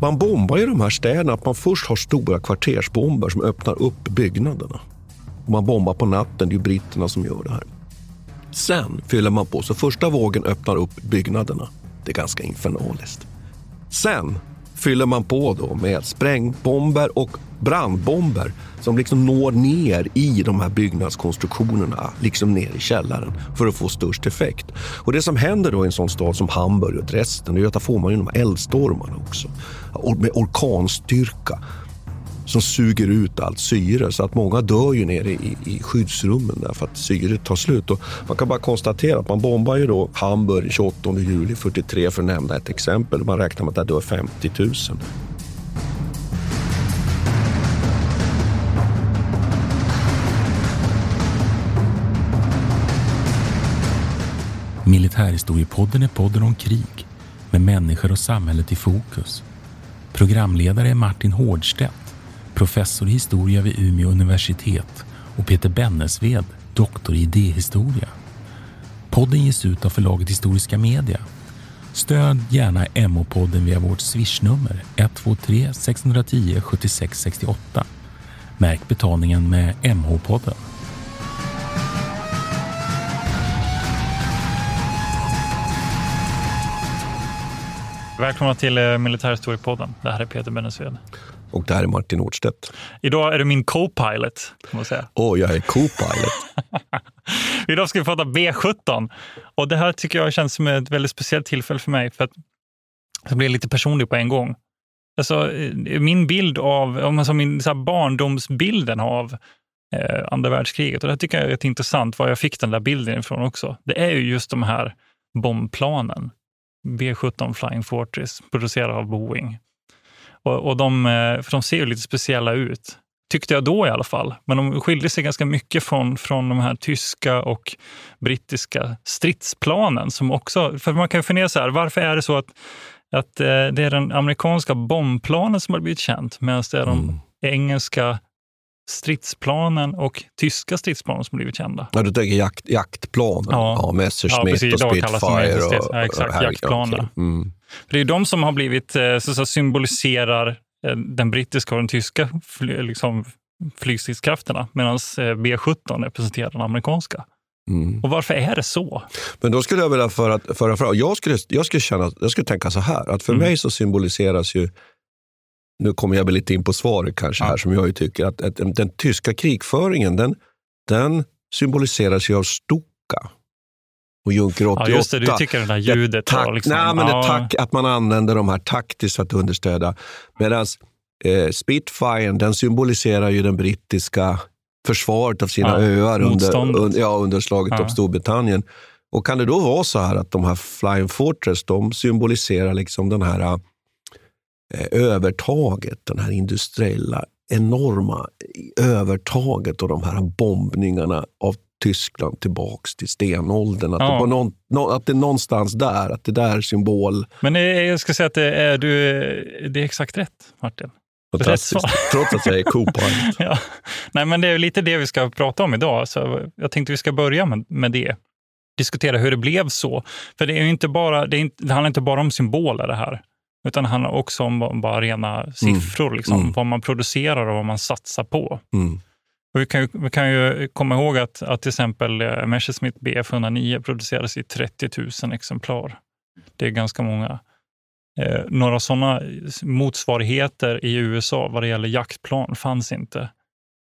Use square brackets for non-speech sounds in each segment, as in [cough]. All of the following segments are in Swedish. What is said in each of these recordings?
Man bombar ju de här städerna att man först har stora kvartersbomber som öppnar upp byggnaderna. Och man bombar på natten, det är ju britterna som gör det här. Sen fyller man på, så första vågen öppnar upp byggnaderna. Det är ganska infernaliskt. Sen fyller man på då med sprängbomber och brandbomber som liksom når ner i de här byggnadskonstruktionerna, liksom ner i källaren för att få störst effekt. Och Det som händer då i en sån stad som Hamburg och Dresden, och Göta där får man ju de här eldstormarna också. Med orkanstyrka som suger ut allt syre. Så att många dör ju nere i, i skyddsrummen därför att syret tar slut. Och man kan bara konstatera att man bombar ju då Hamburg 28 juli 43 för att nämna ett exempel. Man räknar med att det dör 50 000. Militärhistoriepodden är podden om krig med människor och samhället i fokus. Programledare är Martin Hårdstedt, professor i historia vid Umeå universitet och Peter Bennesved, doktor i idéhistoria. Podden ges ut av förlaget Historiska Media. Stöd gärna MH-podden via vårt swishnummer 123 610 76 68. Märk betalningen med MH-podden. Välkomna till eh, Militärhistoriepodden. Det här är Peter Bennesved. Och det här är Martin Nordstedt. Idag är du min co-pilot. Åh, oh, jag är co-pilot. [laughs] Idag ska vi prata B17. Och det här tycker jag känns som ett väldigt speciellt tillfälle för mig. För att jag blir lite personlig på en gång. Alltså, eh, min bild av, om man så min så barndomsbilden av eh, andra världskriget. Och det tycker jag är intressant, var jag fick den där bilden ifrån också. Det är ju just de här bombplanen B17 Flying Fortress, producerad av Boeing. Och, och de, eh, för de ser ju lite speciella ut, tyckte jag då i alla fall. Men de skiljer sig ganska mycket från, från de här tyska och brittiska stridsplanen. Som också, för man kan ju fundera så här, varför är det så att, att eh, det är den amerikanska bombplanen som har blivit känt, medan det är de mm. engelska stridsplanen och tyska stridsplanen som blivit kända. Ja, du tänker jakt, jaktplanen? Ja, ja Messerschmitt ja, och Spitfire? Och, ja, exakt, jaktplanerna. Okay. Mm. Det är de som har blivit, eh, så, symboliserar eh, den brittiska och den tyska liksom, flygstridskrafterna, medan eh, B17 representerar den amerikanska. Mm. Och varför är det så? Men då skulle jag vilja föra, föra fram, jag skulle, jag skulle, känna, jag skulle tänka så här, att för mm. mig så symboliseras ju nu kommer jag väl lite in på svaret kanske här, som jag ju tycker att, att den, den, tyska krigföringen, den, den symboliseras ju av Stuka och Junker 88. Ja, just det, du tycker det där ljudet. Det liksom, nej, men ja. det tak, att man använder de här taktiskt för att understödja. Medan eh, Spitfire, den symboliserar ju den brittiska försvaret av sina ja, öar under, under, ja, under slaget ja. om Storbritannien. Och kan det då vara så här att de här Flying Fortress, de symboliserar liksom den här Eh, övertaget, den här industriella enorma övertaget och de här bombningarna av Tyskland tillbaks till stenåldern. Att, ja. det, någon, no, att det är någonstans där, att det där är symbol. Men jag ska säga att det är, du, det är exakt rätt, Martin. Fantastiskt. Trots att jag är co [laughs] ja. Nej, men det är lite det vi ska prata om idag. Så jag tänkte vi ska börja med, med det. Diskutera hur det blev så. För det, är inte bara, det, är inte, det handlar inte bara om symboler det här. Utan det handlar också om bara rena siffror, mm. Liksom, mm. vad man producerar och vad man satsar på. Mm. Och vi, kan ju, vi kan ju komma ihåg att, att till exempel eh, Messerschmitt Bf 109 produceras i 30 000 exemplar. Det är ganska många. Eh, några sådana motsvarigheter i USA vad det gäller jaktplan fanns inte.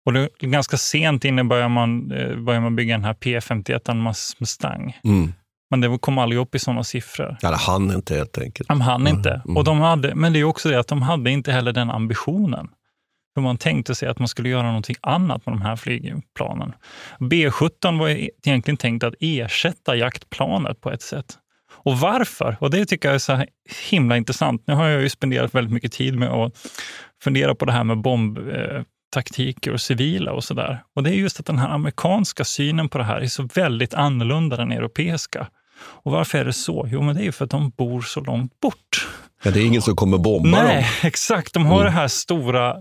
Och det, ganska sent inne börjar man, eh, börjar man bygga den här P51 Mustang. Mm. Men det kom aldrig upp i sådana siffror. Ja, det hann inte helt enkelt. De hann inte. Mm. Och de hade, men det är också det att de hade inte heller den ambitionen. För man tänkte sig att man skulle göra någonting annat med de här flygplanen. B17 var egentligen tänkt att ersätta jaktplanet på ett sätt. Och varför? Och det tycker jag är så himla intressant. Nu har jag ju spenderat väldigt mycket tid med att fundera på det här med bombtaktiker och civila och sådär. Och det är just att den här amerikanska synen på det här är så väldigt annorlunda än den europeiska. Och varför är det så? Jo, men det är ju för att de bor så långt bort. Ja, det är ingen som kommer bomba Nej, dem. [laughs] exakt. De har mm. det här stora,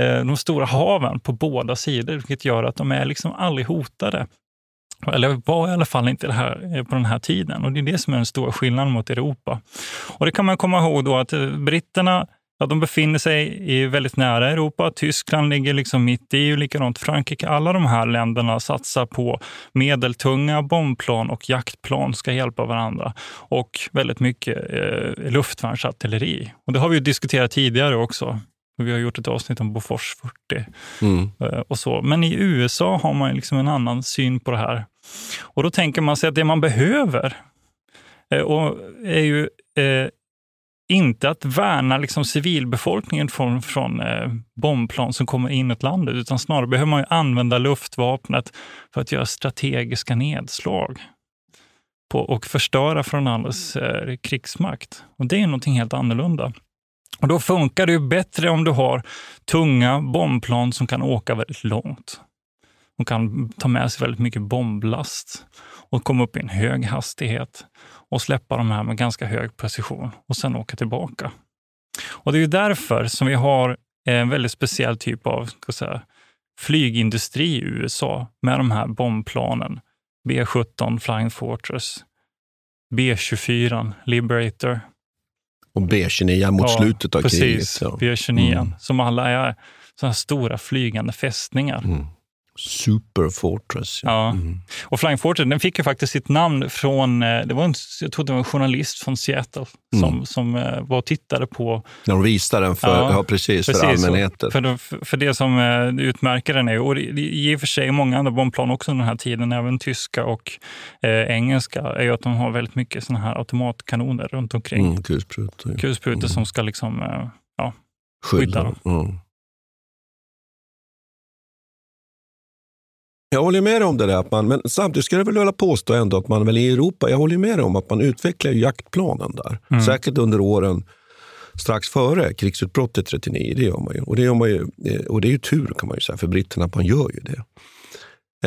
Eh, de stora haven på båda sidor, vilket gör att de är liksom aldrig hotade. Eller var i alla fall inte det här, eh, på den här tiden. Och Det är det som är den stora skillnaden mot Europa. Och Det kan man komma ihåg då att eh, britterna ja, de befinner sig i väldigt nära Europa. Tyskland ligger liksom mitt i, och likadant Frankrike. Alla de här länderna satsar på medeltunga bombplan och jaktplan ska hjälpa varandra. Och väldigt mycket eh, luftvärnsartilleri. Och det har vi diskuterat tidigare också. Vi har gjort ett avsnitt om Bofors 40 mm. Eh, och så. Men i USA har man liksom en annan syn på det här. Och då tänker man sig att det man behöver eh, och är ju eh, inte att värna liksom civilbefolkningen från, från eh, bombplan som kommer in i landet, utan snarare behöver man använda luftvapnet för att göra strategiska nedslag på, och förstöra från andras eh, krigsmakt. Och Det är någonting helt annorlunda. Och Då funkar det ju bättre om du har tunga bombplan som kan åka väldigt långt. De kan ta med sig väldigt mycket bomblast och komma upp i en hög hastighet och släppa de här med ganska hög precision och sen åka tillbaka. Och Det är därför som vi har en väldigt speciell typ av ska säga, flygindustri i USA med de här bombplanen. B-17 Flying Fortress, B-24 Liberator. Och B-29 mot ja, slutet av precis, kriget. Ja. B-29, mm. som alla är sådana stora flygande fästningar. Mm. Super Fortress. Ja. Mm. Och Flying Fortress den fick ju faktiskt sitt namn från, eh, det var en, jag tror det var en journalist från Seattle som, mm. som uh, var och tittade på... När de visade den för, ja, ja precis, precis, för allmänheten. För, för, det som uh, utmärker den är, och i och för sig många andra bombplan också under den här tiden, även tyska och uh, engelska, är ju att de har väldigt mycket såna här automatkanoner runt omkring. Mm, kulsprutor. Kulsprutor mm. som ska liksom, ja, skydda dem. Jag håller med dig om det där, att man, men samtidigt skulle jag väl vilja påstå ändå att man väl i Europa, jag håller med dig om att man utvecklar jaktplanen där. Mm. Säkert under åren strax före krigsutbrottet 39, det gör man ju. Och det, gör man ju, eh, och det är ju tur kan man ju säga för britterna att man gör ju det.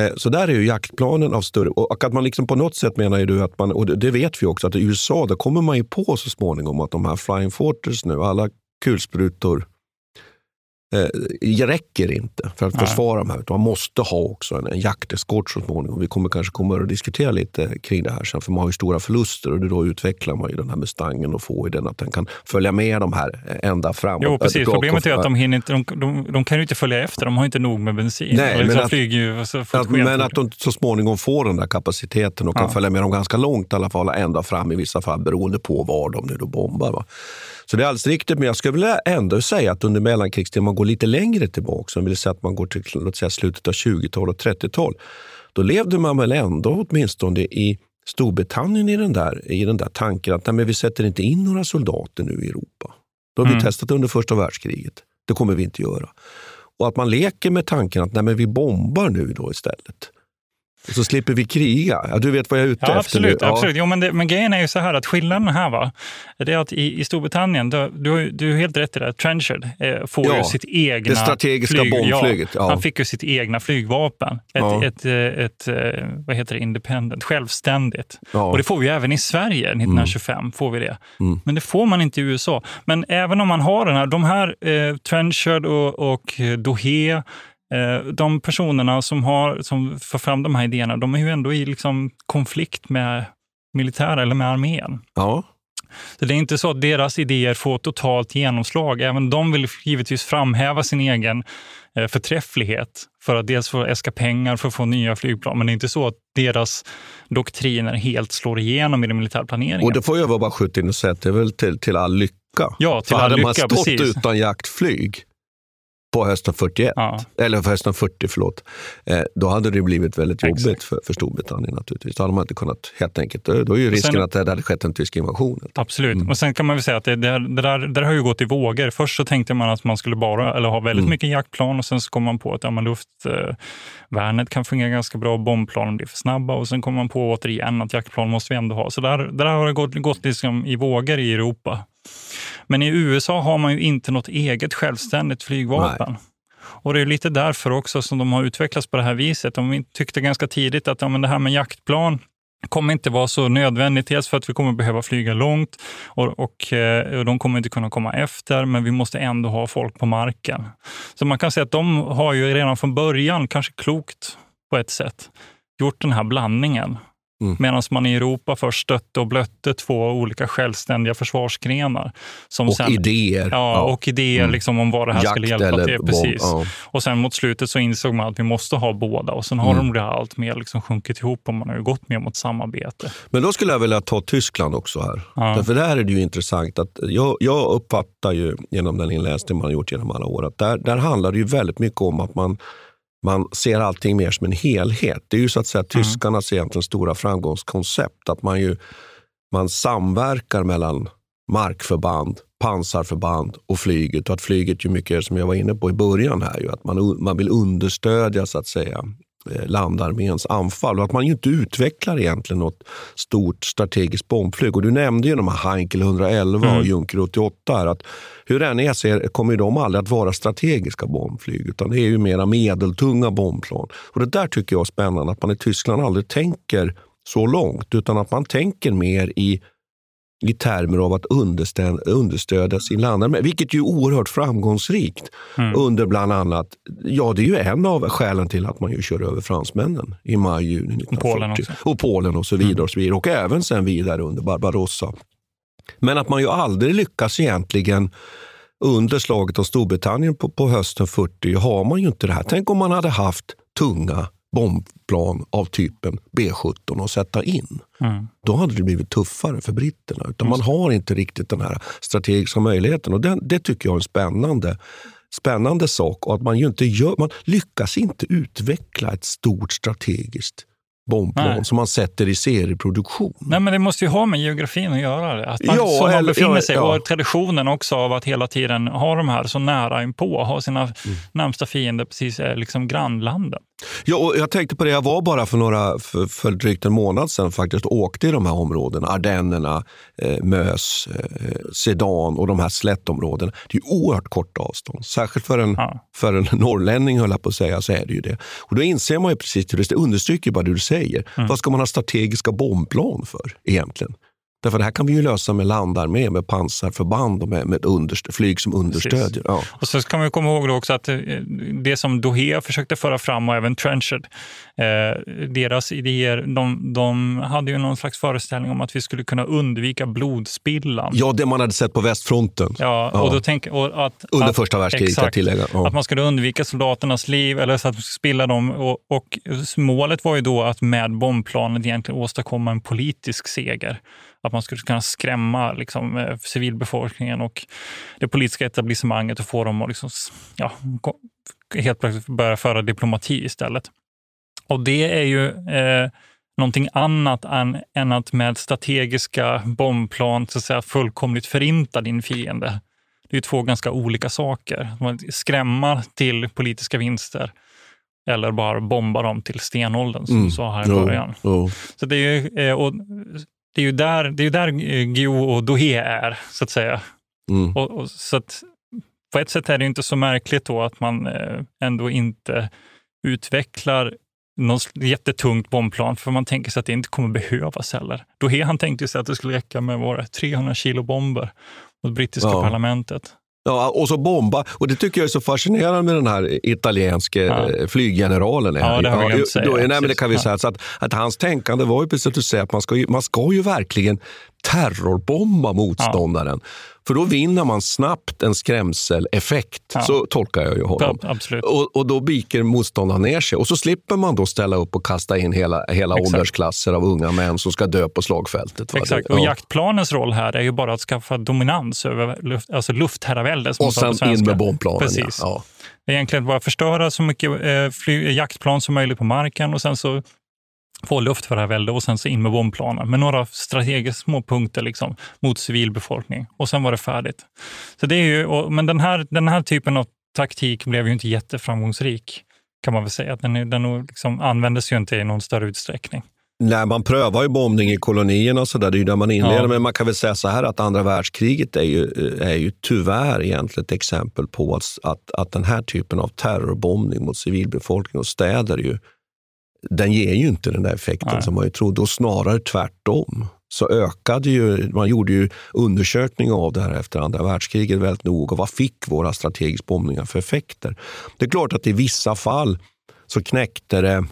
Eh, så där är ju jaktplanen av större... Och att man liksom på något sätt menar ju du att man, och det vet vi också, att i USA där kommer man ju på så småningom att de här Flying Fortress nu, alla kulsprutor eh, räcker inte för att Nej. försvara de här. Man måste ha också en, en jakteskort så småningom. Vi kommer kanske komma att diskutera lite kring det här sen, för man har ju stora förluster och då utvecklar man ju den här Mustangen och får den att den kan följa med de här ända fram. Jo, precis. Problemet är att de, hinner inte, de, de, de, kan ju inte följa efter. De har inte nog med bensin. Nej, men, liksom att, ju, att, men att de så småningom får den där kapaciteten och kan ja. följa med dem ganska långt i alla fall, ända fram i vissa fall beroende på var de nu då bombar. Va? Så det är alldeles riktigt, men jag skulle vilja ändå säga att under mellankrigstiden, man går lite längre tillbaka, vill säga att man går till låt säga, slutet av 20-tal och 30-tal, då levde man väl ändå åtminstone i Storbritannien i den där, i den där tanken att nej, men vi sätter inte in några soldater nu i Europa. Det har vi mm. testat under första världskriget. Det kommer vi inte göra. Och att man leker med tanken att nej, men vi bombar nu då istället. Så slipper vi kriga. Du vet vad jag är ute ja, efter absolut, nu. Ja. absolut. Jo, men, det, men grejen är ju så här att skillnaden här va, det är att i, i Storbritannien, du, du, du är helt rätt i det, Trenchard eh, får ja, ju sitt egna Det strategiska flyg, bombflyget. Ja, Han fick ju sitt egna flygvapen. Ett, ett, ett, ett, eh, vad heter det, independent, självständigt. Och det får vi även i Sverige 1925. Mm. får vi det. Mm. Men det får man inte i USA. Men även om man har den här, de här eh, Trenchard och, och Dohe Eh, de personerna som, har, som för fram de här idéerna, de är ju ändå i liksom konflikt med militär eller med armén. Ja. Så det är inte så att deras idéer får totalt genomslag. Även de vill givetvis framhäva sin egen eh, förträfflighet för att dels få äska pengar för att få nya flygplan. Men det är inte så att deras doktriner helt slår igenom i den militära planeringen. Och det får jag bara skjuta in och säga att det är väl till, till all lycka. Ja, till för all hade lycka, man stått precis. utan jaktflyg på hösten 41, Ja. eller på hösten 40, förlåt. Eh, då hade det blivit väldigt Exakt. jobbigt för, för Storbritannien naturligtvis. Då hade man inte kunnat, helt enkelt, då är ju risken sen- att det hade skett en tysk invasion. Absolut. Mm. Och sen kan man väl säga att det, det, det, där, det där har ju gått i vågor. Först så tänkte man att man skulle bara, eller ha väldigt Mm. mycket jaktplan och sen så kom man på att ja, men luftvärnet kan fungera ganska bra, bombplanen blir för snabba och sen kom man på återigen att jaktplan måste vi ändå ha. Så där, där har det gått, gått liksom i vågor i Europa. Men i USA har man ju inte något eget självständigt flygvapen. Och det är lite därför också som de har utvecklats på det här viset. De tyckte ganska tidigt att ja, men det här med jaktplan kommer inte vara så nödvändigt. Dels för att vi kommer behöva flyga långt och, och, eh, och de kommer inte kunna komma efter, men vi måste ändå ha folk på marken. Så man kan säga att de har ju redan från början, kanske klokt på ett sätt, gjort den här blandningen. Mm. Medan man i Europa först stötte och blötte två olika självständiga försvarsgrenar. Som Och sen, idéer. Ja, och idéer Mm. liksom om vad det här skulle Jakt hjälpa eller till. bomb, Precis. ja. Och sen mot slutet så insåg man att vi måste ha båda och sen har Mm. de det allt mer liksom sjunkit ihop och man har gått mer mot samarbete. Men då skulle jag vilja ta Tyskland också här. Ja. Därför där är det ju intressant. att Jag, jag uppfattar ju genom den inläsning man har gjort genom alla år att där, där handlar det ju väldigt mycket om att man, man ser allting mer som en helhet. Det är ju så att säga tyskarnas egentligen stora framgångskoncept. Att man, ju, man samverkar mellan markförband, pansarförband och flyget. Och att flyget ju mycket, som jag var inne på i början här, ju, att man, man vill understödja så att säga landarméns anfall och att man ju inte utvecklar egentligen något stort strategiskt bombflyg. Och du nämnde ju de här Heinkel 111 Mm. och Junker 88. Här, att hur det än är så kommer de aldrig att vara strategiska bombflyg utan det är ju mera medeltunga bombplan. Och det där tycker jag är spännande, att man i Tyskland aldrig tänker så långt utan att man tänker mer i i termer av att understödja, understödja sin landarmé, vilket ju är oerhört framgångsrikt Mm. under bland annat, ja det är ju en av skälen till att man ju kör över fransmännen i maj, juni 1940. Polen. Mm. Och Polen och så vidare. Och, så vidare. och även sen vidare under Barbarossa. Men att man ju aldrig lyckas egentligen under slaget av Storbritannien på, på hösten 40 har man ju inte det här. Tänk om man hade haft tunga bombplan av typen B17 att sätta in. Mm. Då hade det blivit tuffare för britterna. Utan man har inte riktigt den här strategiska möjligheten. Och den, det tycker jag är en spännande, spännande sak. Och att man, ju inte gör, man lyckas inte utveckla ett stort strategiskt bombplan Nej. som man sätter i serieproduktion. Nej, men det måste ju ha med geografin att göra. Det. Att man, Ja, man befinner ja, sig ja. och traditionen också av att hela tiden ha de här så nära inpå, ha sina Mm. närmsta fiender precis eh, liksom grannlanden. Ja, och jag tänkte på det, jag var bara för, några, för, för drygt en månad sedan faktiskt och åkte i de här områdena. Ardennerna, eh, Mös, eh, Sedan och de här slättområdena. Det är oerhört korta avstånd. Särskilt för en, Ja. för en norrlänning höll jag på att säga, så är det ju det. Och då inser man ju precis det understryker bara det du säger. Mm. Vad ska man ha strategiska bombplan för egentligen? Därför det här kan vi ju lösa med landarmé, med pansarförband och med, med underst- flyg som understödjer. Ja. Och så kan vi komma ihåg då också att eh, det som Dohe försökte föra fram och även Trenchard, eh, deras idéer, de, de hade ju någon slags föreställning om att vi skulle kunna undvika blodspillan. ja, det man hade sett på västfronten Ja, Ja. och då tänk, och att, under att, första världskriget. exakt. tillägga. Ja. Att man skulle undvika soldaternas liv eller så att spilla dem. Och, och målet var ju då att med bombplanet egentligen åstadkomma en politisk seger. Att man skulle kunna skrämma liksom, eh, civilbefolkningen och det politiska etablissemanget och få dem att liksom, ja, helt plötsligt börja föra diplomati istället. Och det är ju eh, någonting annat än, än att med strategiska bombplan så att säga, fullkomligt förinta din fiende. Det är två ganska olika saker. Man skrämma till politiska vinster eller bara bomba dem till stenåldern som Mm. du sa här i början. jo. Så det är ju, eh, och det är ju där, det är där eh, Guillou och Dohe är, så att säga. Mm. Och, och, så att, på ett sätt är det inte så märkligt då att man eh, ändå inte utvecklar något jättetungt bombplan, för man tänker sig att det inte kommer behövas heller. Dohe han tänkte sig att det skulle räcka med våra 300 kilo bomber mot brittiska Ja. parlamentet. Ja, och så bomba. Och det tycker jag är så fascinerande med den här italienske Ja. eh, flyggeneralen. Ja, det har vi glömt säga. Då, nej, men det Precis. kan vi Ja. säga. Så att, att hans tänkande var ju precis att du säger, att man ska ju, man ska ju verkligen terrorbomba motståndaren. För då vinner man snabbt en skrämseleffekt. Ja. Så tolkar jag ju honom. Ja. Och, och då viker motståndaren ner sig. Och så slipper man då ställa upp och kasta in hela, hela Exakt. åldersklasser av unga män som ska dö på slagfältet. va? Exakt, och ja. jaktplanens roll här är ju bara att skaffa dominans över luft, alltså luftherravälde. Och sen in med bombplanen. Precis. Ja. egentligen bara förstöra så mycket eh, jaktplan som möjligt på marken och sen så få luft för det här väldet och sen så in med bombplanen med några strategiska små punkter liksom, mot civilbefolkning. Och sen var det färdigt. Så det är ju, och, men den här, den här typen av taktik blev ju inte jätteframgångsrik kan man väl säga. Den, den liksom användes ju inte i någon större utsträckning. Nej, man prövar ju bombning i kolonierna och så där. Det är ju där man inleder. Ja. Men man kan väl säga så här att andra världskriget är ju, är ju tyvärr egentligen ett exempel på att, att, att den här typen av terrorbombning mot civilbefolkning och städer ju, den ger ju inte den där effekten Nej. som man ju trodde och snarare tvärtom. Så ökade ju, man gjorde ju undersökningar av det här efter andra världskriget väldigt noga. Vad fick våra strategiska bombningar för effekter? Det är klart att i vissa fall så knäckte det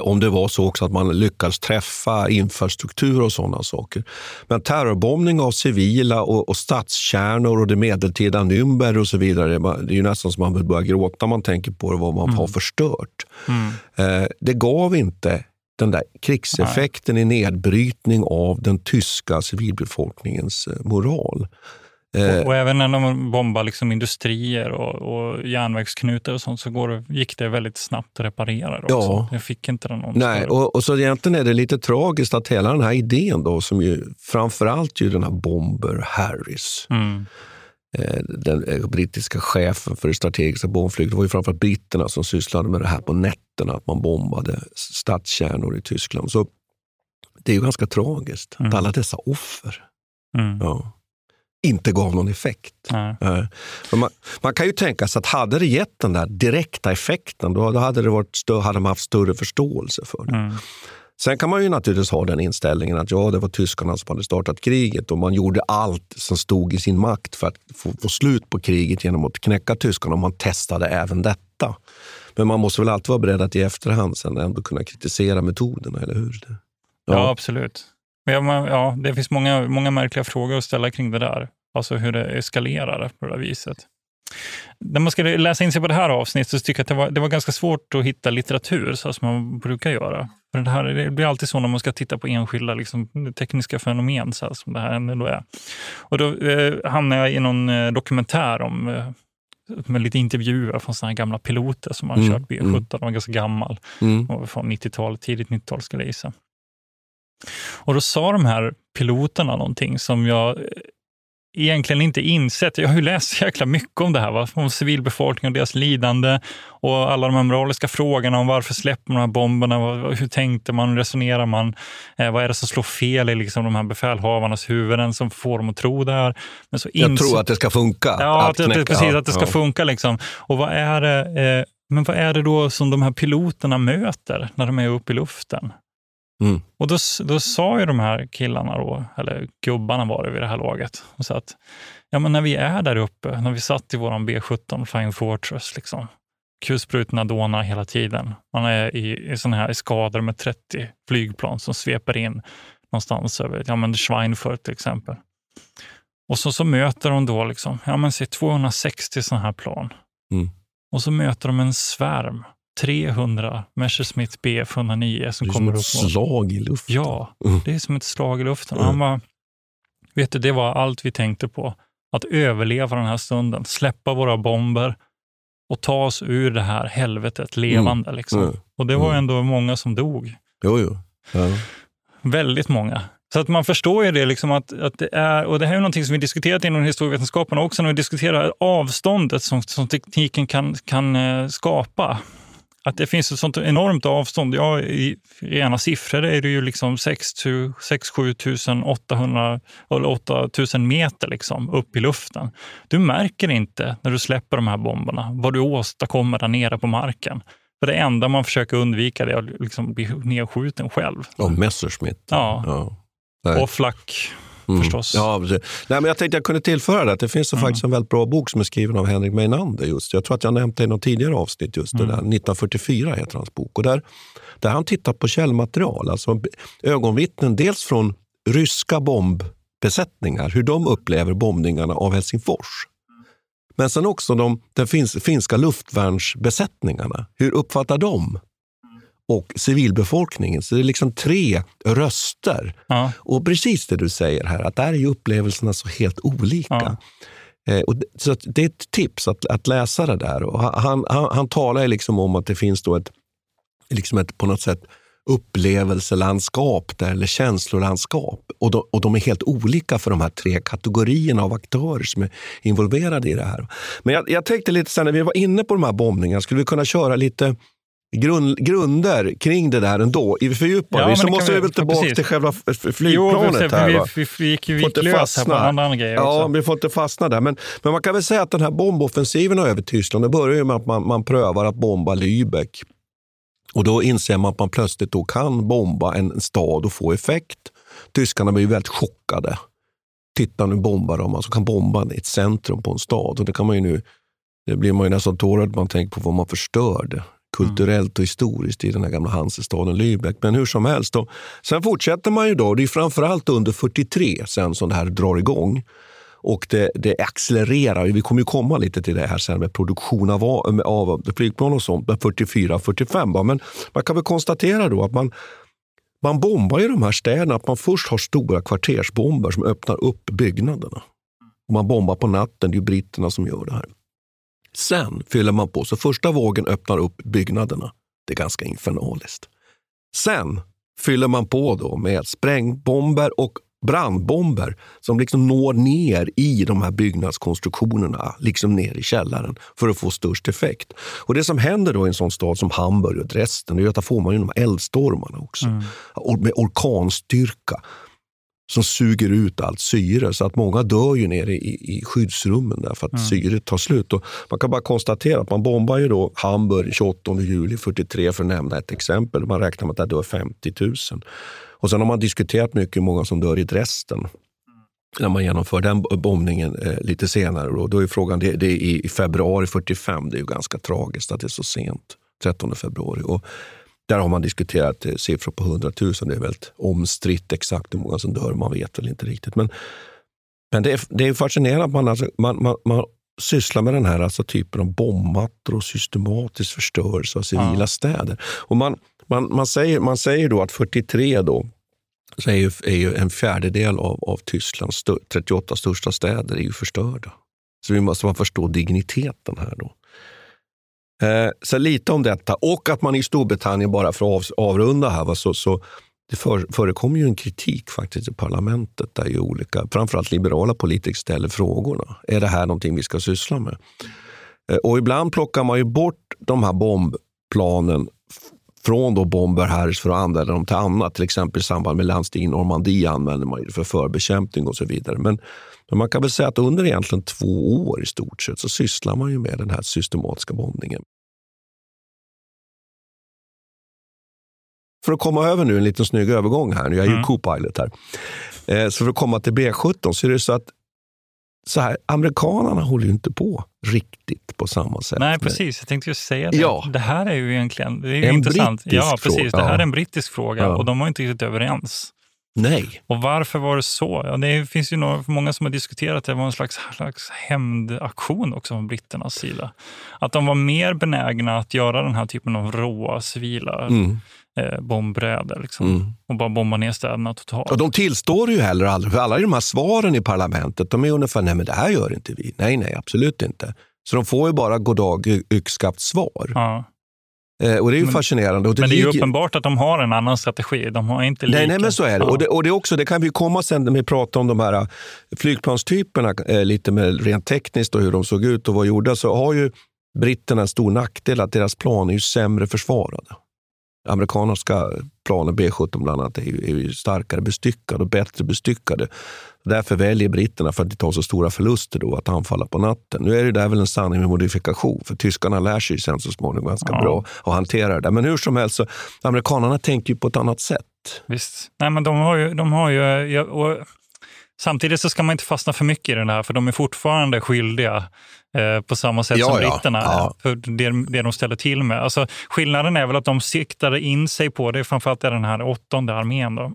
om det var så också att man lyckades träffa infrastruktur och sådana saker. Men terrorbombning av civila och, och stadskärnor och det medeltida Nürnberg och så vidare, det är ju nästan som man vill börja gråta när man tänker på det, vad man mm. har förstört. Mm. Eh, det gav inte den där krigseffekten Nej. i nedbrytning av den tyska civilbefolkningens eh, moral. Eh, och, och, även när de bombar liksom industrier och, och järnvägsknutar och sånt så går det, gick det väldigt snabbt att reparera det också. Ja. Jag fick inte den någon Nej, och, och, så egentligen är det lite tragiskt att hela den här idén då, som ju framförallt ju den här Bomber Harris, mm. eh, den eh, brittiska chefen för det strategiska bombflyget, det var ju framförallt britterna som sysslade med det här på nätterna, att man bombade stadskärnor i Tyskland. Så det är ju ganska tragiskt, mm. att alla dessa offer. Mm. Ja inte gav någon effekt. Mm. Man, man, kan ju tänka sig att hade det gett den där direkta effekten, då hade, det varit, då hade man haft större förståelse för det. Mm. Sen kan man ju naturligtvis ha den inställningen att ja, det var tyskarna som hade startat kriget och man gjorde allt som stod i sin makt för att få, få slut på kriget genom att knäcka tyskarna och man testade även detta. Men man måste väl alltid vara beredd att i efterhand sen ändå kunna kritisera metoderna, eller hur? Ja, ja absolut. Ja, ja, det finns många, många märkliga frågor att ställa kring det där. Alltså hur det eskalerar på det där viset. När man ska läsa in sig på det här avsnittet så tycker jag att det var, det var ganska svårt att hitta litteratur så som man brukar göra. För det, här, det blir alltid så när man ska titta på enskilda liksom, tekniska fenomen så som det här ändå är. Och då eh, hamnar jag i någon eh, dokumentär om eh, med lite intervjuer från såna gamla piloter som har mm, kört B17. Mm. De var ganska gammal. Mm. Från 90-talet, tidigt 90-tal skulle jag gissa. Och då sa de här piloterna någonting som jag eh, egentligen inte insett. Jag har ju läst så jäkla mycket om det här, va? om civilbefolkningen och deras lidande och alla de här moraliska frågorna om varför släpper man de här bomberna? Hur tänkte man? Hur resonerar man? Eh, vad är det som slår fel i liksom de här befälhavarnas huvuden som får dem att tro det här? Men så jag tror att det ska funka. Ja, att, att, att precis, att det ska ja. funka. Liksom. Och vad är det, eh, men vad är det då som de här piloterna möter när de är uppe i luften? Mm. Och då, då sa ju de här killarna, då, eller gubbarna var det vid det här laget, och sa att ja, men när vi är där uppe, när vi satt i vår B17 Flying Fortress, liksom, kulsprutorna dånar hela tiden. Man är i, i såna här skador med 30 flygplan som sveper in någonstans över ja, men Schweinfurt till exempel. Och så, så möter de då liksom, ja, men, 260 sådana här plan. Mm. Och så möter de en svärm 300 Messerschmitt Bf 109 som kommer upp. Det är som ett slag i luften. Ja, mm. det är som ett slag i luften. Mm. Han bara, vet du, det var allt vi tänkte på. Att överleva den här stunden, släppa våra bomber och ta oss ur det här helvetet levande. Mm. Liksom. Mm. Och det var mm. ändå många som dog. Jo, jo. Ja. Väldigt många. Så att man förstår ju det, liksom att, att det är, och det här är någonting som vi diskuterat inom historievetenskapen också, när vi diskuterar avståndet som, som tekniken kan, kan eh, skapa att det finns ett sånt enormt avstånd. Ja, I rena siffror är det ju liksom 6 7 800 eller 8 000 meter liksom, upp i luften. Du märker inte när du släpper de här bomberna vad du åstadkommer där nere på marken. För det enda man försöker undvika är att liksom bli nedskjuten själv. Och Messerschmitt. Ja. ja. Och flack mm. förstås. Ja, Nej, men jag tänkte jag kunde tillföra det. Det finns mm. faktiskt en väldigt bra bok som är skriven av Henrik Meinander. Just. Jag tror att jag nämnt det i något tidigare avsnitt. Just mm. det där. 1944 heter hans bok. Och där, där han tittat på källmaterial, alltså ögonvittnen dels från ryska bombbesättningar, hur de upplever bombningarna av Helsingfors. Men sen också de, de finska luftvärnsbesättningarna. Hur uppfattar de och civilbefolkningen. Så det är liksom tre röster. Ja. Och precis det du säger här, att där är upplevelserna så helt olika. Ja. Eh, och det, så det är ett tips att, att läsa det där. Och han, han, han talar liksom om att det finns då ett, liksom ett på något sätt upplevelselandskap där, eller känslolandskap. Och de, och de är helt olika för de här tre kategorierna av aktörer som är involverade i det här. Men jag, jag tänkte lite sen när vi var inne på de här bombningarna, skulle vi kunna köra lite grund, grunder kring det där ändå. Fördjupar Ja, vi så måste vi väl tillbaka precis. till själva f- f- Jo, flygplanet. vi, här, vi, vi, vi gick lös här på andra grejer Ja, också. vi får inte fastna där. Men, men man kan väl säga att den här bomboffensiven över Tyskland, det börjar ju med att man, man prövar att bomba Lübeck. Och då inser man att man plötsligt då kan bomba en stad och få effekt. Tyskarna blir ju väldigt chockade. Titta nu bombar de, alltså kan bomba ett centrum på en stad. Och det kan man ju nu, det blir man ju nästan tårögd man tänker på vad man förstörde kulturellt och historiskt i den här gamla Hansestaden Lübeck. Men hur som helst. Då. Sen fortsätter man ju då, det är framförallt under 43 sen som det här drar igång. Och det, det accelererar. Vi kommer ju komma lite till det här sen med produktion av, av flygplan och sånt, med 44-45. Men man kan väl konstatera då att man, man bombar ju de här städerna. Att man först har stora kvartersbomber som öppnar upp byggnaderna. Och man bombar på natten, det är ju britterna som gör det här. Sen fyller man på, så första vågen öppnar upp byggnaderna. Det är ganska infernaliskt. Sen fyller man på då med sprängbomber och brandbomber som liksom når ner i de här byggnadskonstruktionerna, liksom ner i källaren för att få störst effekt. Och Det som händer då i en sån stad som Hamburg och Dresden, att där får man ju de här eldstormarna också. Och Med orkanstyrka som suger ut allt syre. Så att många dör ju nere i, i skyddsrummen där för att syret tar slut. Och man kan bara konstatera att man bombar ju då Hamburg 28 juli 43 för att nämna ett exempel. Man räknar med att det dör 50 000. Och sen har man diskuterat mycket hur många som dör i Dresden när man genomför den bombningen eh, lite senare. Då, då är frågan, det, det är i, i februari 45, det är ju ganska tragiskt att det är så sent, 13 februari. Och där har man diskuterat eh, siffror på 100 000. Det är väldigt omstritt exakt hur många som dör, man vet väl inte riktigt. Men, men det, är, det är fascinerande att man, alltså, man, man, man sysslar med den här alltså, typen av bombmattor och systematisk förstörelse av civila Ja. städer. Och man, man, man, säger, man säger då att 43 då, så är ju, är ju en fjärdedel av, av Tysklands stö, 38 största städer är ju förstörda. Så vi måste man förstå digniteten här då. Eh, så lite om detta och att man i Storbritannien, bara för att av, avrunda här, va, så, så det för, förekommer ju en kritik faktiskt i parlamentet där ju olika, framförallt liberala politiker ställer frågorna. Är det här någonting vi ska syssla med? Eh, och ibland plockar man ju bort de här bombplanen från då bomber här för att använda dem till annat. Till exempel i samband med landstigning i Normandie använder man det för förbekämpning och så vidare. Men, men man kan väl säga att under egentligen två år i stort sett så sysslar man ju med den här systematiska bombningen. För att komma över nu en liten snygg övergång här, nu jag är ju Mm. co-pilot här. Eh, så för att komma till B17 så är det så att så här, amerikanerna håller ju inte på riktigt på samma sätt. Nej, precis. Jag tänkte just säga det. Ja. Det här är ju egentligen det är En intressant. brittisk Ja, precis. fråga. Det här är en brittisk fråga Ja. och de var inte riktigt överens. Nej. Och varför var det så? Ja, det finns ju några, många som har diskuterat att det var en slags, slags hämndaktion också från britternas sida. Att de var mer benägna att göra den här typen av råa civila Mm. eh, bombräder liksom, Mm. och bara bomba ner städerna totalt. Och de tillstår ju heller aldrig, för alla de här svaren i parlamentet, de är ungefär, nej men det här gör inte vi. Nej, nej, absolut inte. Så de får ju bara goddag yxskaft svar. Ja. Eh, och det är ju Men- fascinerande. Och det Men det är ju uppenbart att de har en annan strategi. De har inte lika... Nej, nej, men så är det. Ja. Och, det, och det, också, det kan vi komma sen när vi pratar om de här eh, flygplanstyperna, eh, lite med rent tekniskt och hur de såg ut och var gjorda, så har ju britterna en stor nackdel att deras plan är ju sämre försvarade. Amerikanska planen, B17 bland annat, är är starkare bestyckade och bättre bestyckade. Därför väljer britterna, för att inte ta så stora förluster, då, att anfalla på natten. Nu är det där väl en sanning med modifikation, för tyskarna lär sig sen så småningom ganska Ja. bra att hantera det. Men hur som helst, så, amerikanerna tänker ju på ett annat sätt. Visst. Nej, men de har ju... De har ju och samtidigt så ska man inte fastna för mycket i den här, för de är fortfarande skyldiga eh, på samma sätt Ja, som ja. britterna Ja. för det, det de ställer till med. Alltså, skillnaden är väl att de siktade in sig på, det är framförallt den här åttonde armén, då.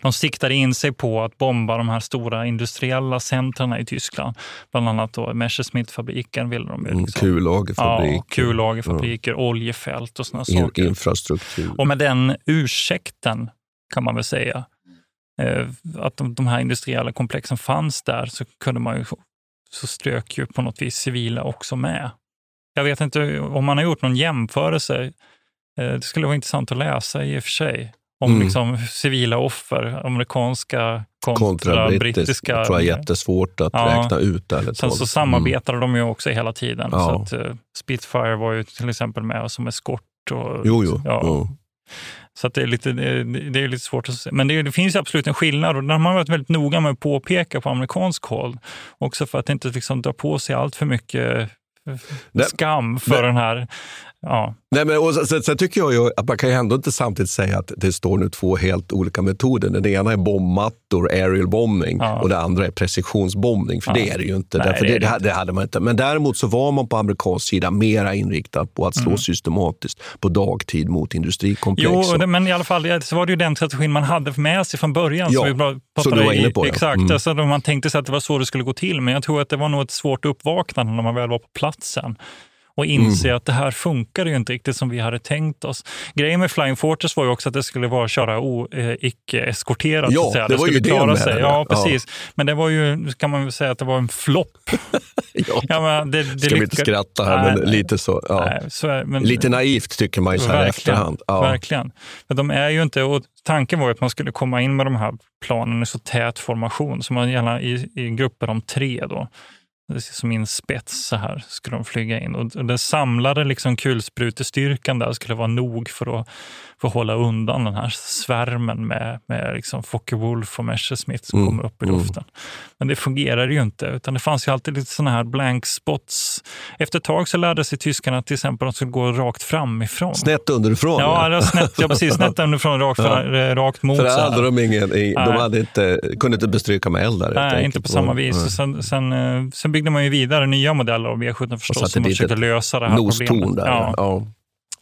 de siktade in sig på att bomba de här stora industriella centrarna i Tyskland. Bland annat då Messerschmitt-fabriken ville de ju. Mm, Liksom. kullagerfabrik, Ja, kullagerfabriker, oljefält och sådana saker. infrastruktur. Och med den ursäkten kan man väl säga, att de, de här industriella komplexen fanns där, så kunde man ju så strök ju på något vis civila också med. Jag vet inte om man har gjort någon jämförelse. Eh, det skulle vara intressant att läsa i och för sig. Om Mm. liksom civila offer, amerikanska kontra, Kontra brittisk. brittiska. Jag tror jag är jättesvårt att Ja. räkna ut. Sen talat. så samarbetade de ju också hela tiden. Ja. Så att, eh, Spitfire var ju till exempel med som eskort. Och, Jo, jo. Ja, jo. Så att det, är lite, det är- lite svårt att se. Men det, det finns absolut en skillnad och den har man varit väldigt noga med att påpeka på amerikansk håll. Också för att inte liksom dra på sig allt för mycket skam för det- den här... Ja, Nej, men, och sen, sen tycker jag ju att man kan ju ändå inte samtidigt säga att det står nu två helt olika metoder. Den ena är bombmattor, aerial bombing, Ja. och det andra är precisionsbombning. För Ja. det är det ju inte. Nej, därför det det, det hade man inte. Men däremot så var man på amerikansk sida mera inriktad på att slå Mm. systematiskt på dagtid mot industrikomplex. Jo, och- men i alla fall så var det ju den strategin man hade med sig från början. Ja, som vi pratade du var inne i- på, ja. Exakt, Mm. alltså, man tänkte sig att det var så det skulle gå till. Men jag tror att det var nog ett svårt uppvaknande när man väl var på platsen och inse Mm. att det här funkar ju inte riktigt som vi hade tänkt oss. Grejen med Flying Fortress var ju också att det skulle vara köra o, eh, icke-eskorterat. Ja, att säga. det var ju klara med sig. det. Ja, Ja. precis. Men det var ju, kan man väl säga att det var en flopp. [laughs] ja. Ja, men det, det Ska vi inte skratta här, Nej, men lite så. Ja. Nej, så men, Lite naivt tycker man ju så här i efterhand. Ja. Verkligen. Men de är ju inte, och tanken var ju att man skulle komma in med de här planen i så tät formation, så man gärna i, i grupper om tre då. Som i en spets så här skulle de flyga in. Och den samlade liksom kulsprutestyrkan där skulle vara nog för att, för att hålla undan den här svärmen med, med liksom Focke-Wulf och Messerschmitt som Mm, kommer upp i mm. luften. Men det fungerar ju inte, utan det fanns ju alltid lite sådana här blank spots. Efter ett tag så lärde sig tyskarna till exempel att de skulle gå rakt framifrån. Snett underifrån. Ja, var snett, ja precis. [laughs] Snett underifrån, rakt, Ja. eh, rakt mot. För det hade de ingen, de hade inte, kunde inte bestryka med eldar. helt Nej, inte på samma vis. Nej. Och Sen, sen, eh, sen byggde man ju vidare nya modeller av V17 förstås, som försökte lösa det här problemet. där. Ja, Ja.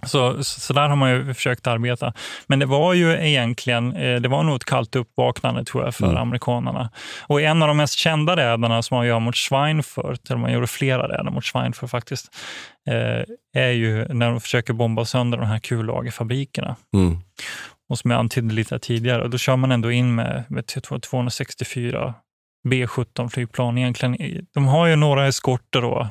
så, så, så där har man ju försökt arbeta. Men det var ju egentligen, eh, det var nog ett kallt uppvaknande tror jag för Mm. amerikanerna. Och en av de mest kända räderna som man gör mot Schweinfurt, eller man gjorde flera räder mot Schweinfurt faktiskt, eh, är ju när de försöker bomba sönder de här kullagerfabrikerna. Mm. Och som jag antydde lite tidigare, då kör man ändå in med, med 264 B17-flygplan. Egentligen, de har ju några eskorter då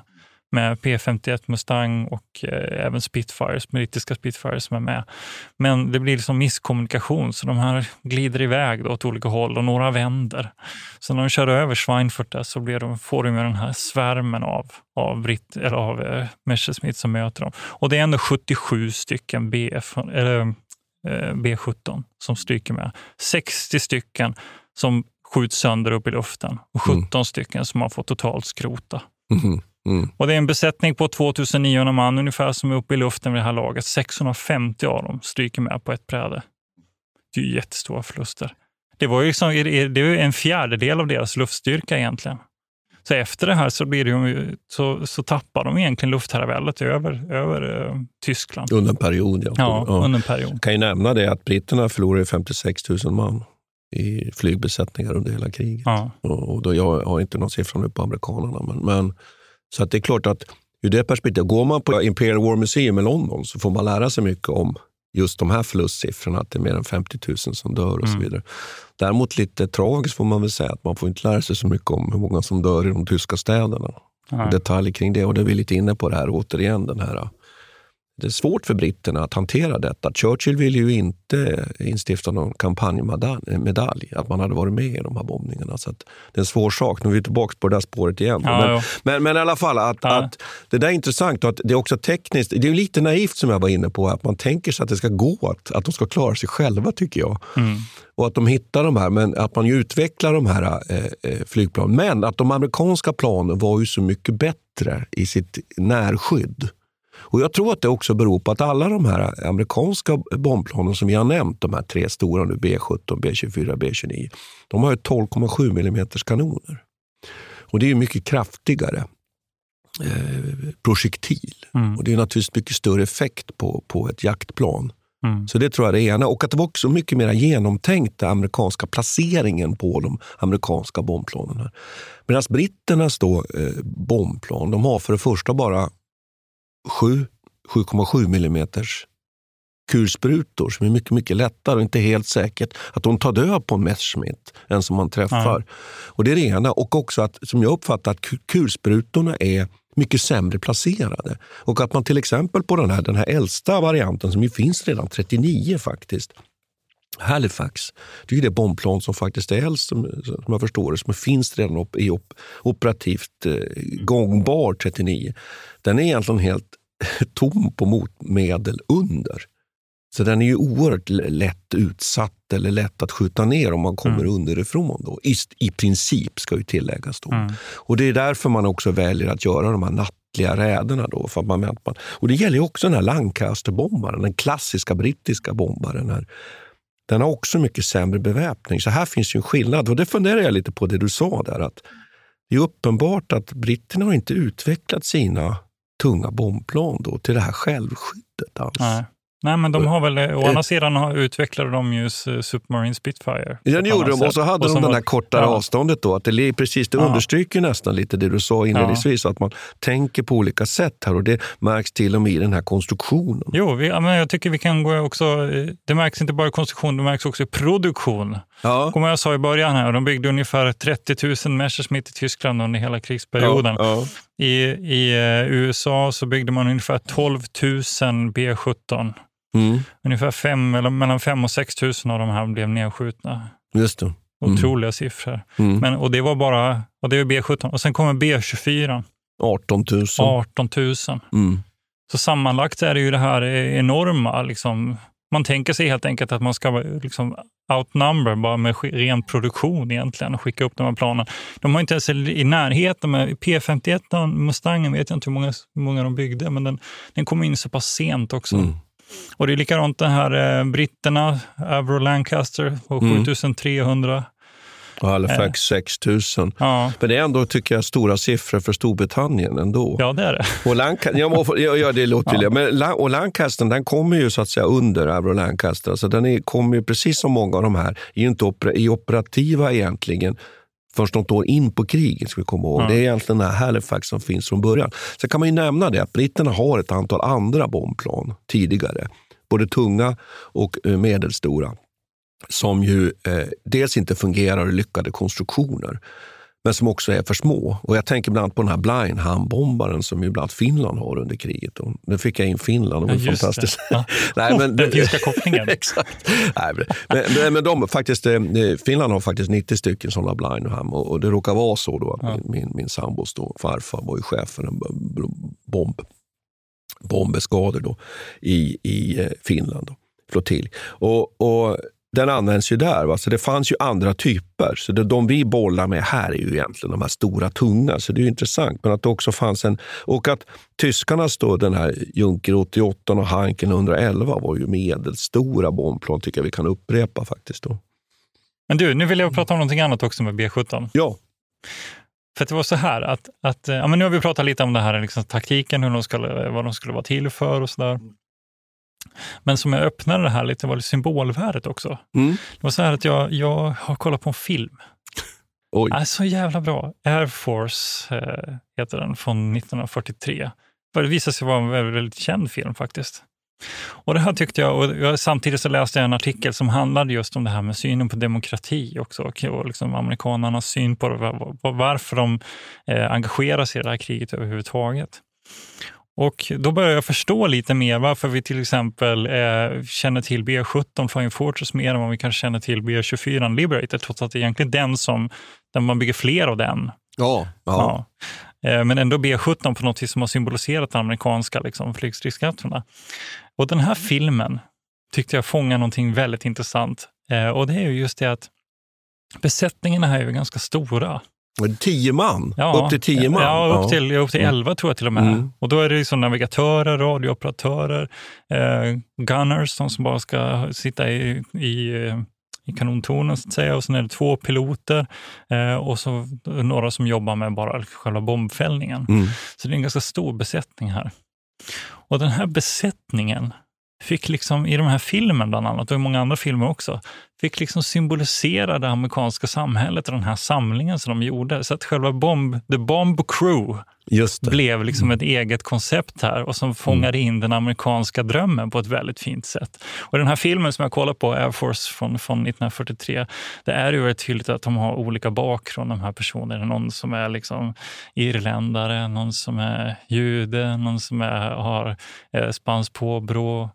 med P51 Mustang och eh, även Spitfires, brittiska Spitfires som är med. Men det blir liksom misskommunikation, så de här glider iväg då åt olika håll och några vänder. Så när de kör över Schweinfurt där så blir de, får de den här svärmen av, av, Brit, eller av eh, Messerschmitt som möter dem. Och det är ändå 77 stycken BF, eller, eh, B17 som stryker med. 60 stycken som skjuts sönder upp i luften och 17 stycken som man får totalt skrota. Mhm. Mm. Och det är en besättning på 2900 man ungefär som är uppe i luften vid det här laget. 650 av dem stryker med på ett bräde. Det är ju jättestora förluster. Det var ju liksom, det är ju en fjärdedel av deras luftstyrka egentligen. Så efter det här så, blir det så, så tappar de egentligen luftherraväldet över, över eh, Tyskland. Under en period, ja. Ja, ja. under en period. Jag kan ju nämna det att britterna förlorade 56 000 man i flygbesättningar under hela kriget. Ja. Och, då, jag har inte någon siffra nu på amerikanerna. Men, men, så att det är klart att ur det perspektivet, går man på Imperial War Museum i London så får man lära sig mycket om just de här förlustsiffrorna, att det är mer än 50 000 som dör och så Mm. vidare. Däremot lite tragiskt får man väl säga att man får inte lära sig så mycket om hur många som dör i de tyska städerna. Ja. Detaljer kring det och det är vi lite inne på det här återigen. Den här det är svårt för britterna att hantera detta. Churchill ville ju inte instifta någon kampanjmedalj, att man hade varit med i de här bombningarna. Så det är en svår sak. Nu är vi tillbaka på det där spåret igen. Ja, men, men, men i alla fall, att, Ja. att det där är intressant och att det är också tekniskt. Det är lite naivt som jag var inne på, att man tänker sig att det ska gå, att, att de ska klara sig själva tycker jag. Mm. Och att de hittar de här, men att man utvecklar de här eh, eh, flygplanen. Men att de amerikanska planen var ju så mycket bättre i sitt närskydd. Och Jag tror att det också beror på att alla de här amerikanska bombplanen som vi har nämnt, de här tre stora nu, B17, B24, B29, de har ju 12,7 mm kanoner. Och det är mycket kraftigare eh, projektil. Mm. Och det är naturligtvis mycket större effekt på, på ett jaktplan. Mm. Så det tror jag är det ena. Och att det var också mycket mer genomtänkt, den amerikanska placeringen på de amerikanska bombplanen. Medan britternas då, eh, bombplan, de har för det första bara 7 7,7 mm kulsprutor som är mycket, mycket lättare och inte helt säkert att de tar död på en Messerschmitt än som man träffar. Nej. Och det är det ena. Och också att, som jag uppfattar att ku- kulsprutorna är mycket sämre placerade. Och att man till exempel på den här, den här äldsta varianten, som ju finns redan 39 faktiskt, Halifax, det är ju det bombplan som faktiskt är äldst, som, som jag förstår det, som finns redan i op, operativt eh, gångbar 39. Den är egentligen helt [laughs] tom på motmedel under. Så den är ju oerhört lätt utsatt eller lätt att skjuta ner om man kommer underifrån. Då. I, I princip, ska ju tilläggas. Då. Mm. Och Det är därför man också väljer att göra de här nattliga räderna. Då, för att man, man, och det gäller också den här Lancaster-bombaren, den klassiska brittiska bombaren. Här. Den har också mycket sämre beväpning. Så här finns ju en skillnad. Och det funderar jag lite på det du sa där. att Det är uppenbart att britterna har inte utvecklat sina tunga bombplan då, till det här självskyddet alls. Nej. Nej, men de har väl, eh, å andra sidan har- utvecklade de ju Submarine Spitfire. Den ett gjorde de och så hade de som det här kortare ja. avståndet. då. Att det, precis, det Ja. understryker nästan lite det du sa inledningsvis, att man tänker på olika sätt här och det märks till och med i den här konstruktionen. Jo, vi, ja, men jag tycker vi kan gå också, eh, det märks inte bara i konstruktion, det märks också i produktion. Ja. Kommer jag sa i början här, de byggde ungefär 30 000 Messerschmitt i Tyskland under hela krigsperioden. I, I eh, USA så byggde man ungefär 12 000 B17. Mm, Ungefär fem, eller mellan 5 och 6 000 av de här blev nedskjutna. just det. Mm. Otroliga siffror. Mm. Men, och det var bara, och det är B17. Och sen kommer B24, 18 000. 18 000. Mm. Så sammanlagt är det ju det här enorma. Liksom, man tänker sig helt enkelt att man ska liksom, outnumber bara med ren produktion egentligen och skicka upp de här planen. De har inte ens i närheten med P51, Mustangen vet jag inte hur många, hur många de byggde, men den, den kom in så pass sent också. Mm. Och det är likadant den här eh, britterna, Avro Lancaster på Mm. 7300. Och Halifax 6 000. Ja, Men det är ändå, tycker jag, stora siffror för Storbritannien ändå. ja det är det. Och Lancaster, ja, men- ja, det låter Ja. Men och Lancaster den kommer ju så att säga under Avro Lancaster. Alltså den är, kommer ju precis som många av de här, är inte opera, är operativa egentligen först något år in på kriget. Ska vi komma ihåg. Ja. Det är egentligen den här Halifax som finns från början. Sen kan man ju nämna det att britterna har ett antal andra bombplan tidigare. Både tunga och eh, medelstora. Som ju eh, dels inte fungerar i lyckade konstruktioner men som också är för små. Och Jag tänker bland annat på den här Blindham-bombaren som ju bland annat Finland har under kriget. Och nu fick jag in Finland, det var Ja, fantastiskt. det. Ja. Nej, men, Den finska kopplingen. [laughs] Exakt. Nej, men, men, men, de, faktiskt, eh, Finland har faktiskt 90 stycken sådana Blindham och, och det råkar vara så då att Ja. min, min, min sambos då, farfar var ju chef för en bomb, bombeskador då, i, i eh, Finland. Då, flottilj. Och, och den används ju där. Va? Så det fanns ju andra typer. Så det, de vi bollar med här är ju egentligen de här stora, tunga. Så det är ju intressant. Men att det också fanns en... Och att tyskarnas då, den här Junker 88 och Heinkel 111 var ju medelstora bombplan, tycker jag vi kan upprepa faktiskt. Då. Men du, nu vill jag prata om någonting annat också med B17. Ja. För det var så här att, att ja, men nu har vi pratat lite om det här liksom, taktiken, hur de skulle, vad de skulle vara till för och sådär. Men som jag öppnade det här lite var det symbolvärdet också. Mm. Det var så här att jag, jag har kollat på en film. [laughs] Oj. Äh, så jävla bra. Air Force eh, heter den, från 1943. För det visade sig vara en väldigt, väldigt känd film faktiskt. Och det här tyckte jag, och jag, samtidigt så läste jag en artikel som handlade just om det här med synen på demokrati också och, och liksom amerikanernas syn på det, var- var- varför de eh, engagerar sig i det här kriget överhuvudtaget. Och då börjar jag förstå lite mer varför vi till exempel eh, känner till B17 Flying Fortress mer än vad vi kanske känner till B24 Liberator, trots att det är egentligen den som, där man bygger fler av den. Ja. ja. Ja. Eh, Men ändå B17 på något vis som har symboliserat de amerikanska liksom, flygstridskrafterna. Och den här filmen tyckte jag fångar någonting väldigt intressant. Eh, Och det är ju just det att besättningarna här är ju ganska stora. Tio man? upp till tio man? Ja, upp till, upp till Mm. 11 tror jag till och med. Mm. Och då är det liksom navigatörer, radiooperatörer, eh, gunners, de som bara ska sitta i, i, eh, i kanontornen så att säga. Och sen är det två piloter eh, och så några som jobbar med bara själva bombfällningen. Mm. Så det är en ganska stor besättning här. Och den här besättningen fick liksom i de här filmen bland annat, och i många andra filmer också, fick liksom symbolisera det amerikanska samhället och den här samlingen som de gjorde. Så att själva bomb, The Bomb Crew blev liksom ett eget koncept här och som fångade in den amerikanska drömmen på ett väldigt fint sätt. Och den här filmen som jag kollar på, Air Force från, från 1943, det är ju väldigt tydligt att de har olika bakgrund, de här personerna. Någon som är liksom irländare, någon som är jude, någon som är, har eh, spanskt påbrå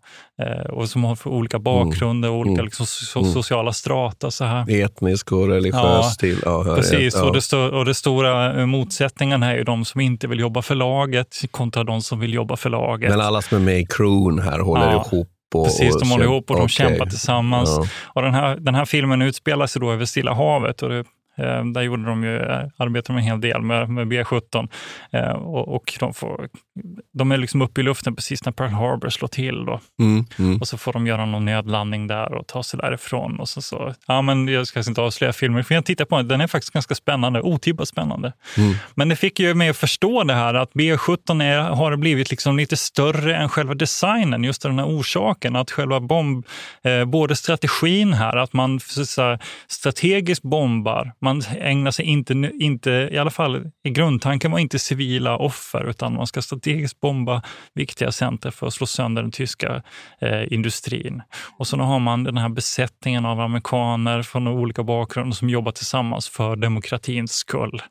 och som har olika bakgrunder och olika Mm. liksom, so, sociala strata. Så här. Etnisk och religiös Ja, till. Ja, Precis, jag. och, Ja. det och det stora eh, motsättningen här är ju de som inte vill jobba för laget kontra de som vill jobba för laget. Men alla som är med i crewn här håller Ja, ihop. Och, Precis, de håller ihop och de okej. kämpar tillsammans. Ja. Och den, här, den här filmen utspelar sig då över Stilla havet. Och det, eh, där gjorde de ju, eh, arbetade de en hel del med, med B-17. Eh, och och de, får, de är liksom uppe i luften precis när Pearl Harbor slår till. Då. Mm, mm. Och så får de göra någon nödlandning där och ta sig därifrån. Och så, så, ja, men jag ska inte avslöja filmen, för jag tittar på den. Den är faktiskt ganska spännande, otippat spännande. Mm. Men det fick ju mig att förstå det här att B17 är, har blivit liksom lite större än själva designen, just den här orsaken. Att själva bomb, eh, både strategin här, att man så, säga, strategiskt bombar, man ägnar sig inte, inte, i alla fall i grundtanken var inte civila offer, utan man ska strategiskt bomba viktiga center för att slå sönder den tyska eh, industrin. Och så har man den här besättningen av amerikaner från olika bakgrunder som jobbar tillsammans för demokratins skull.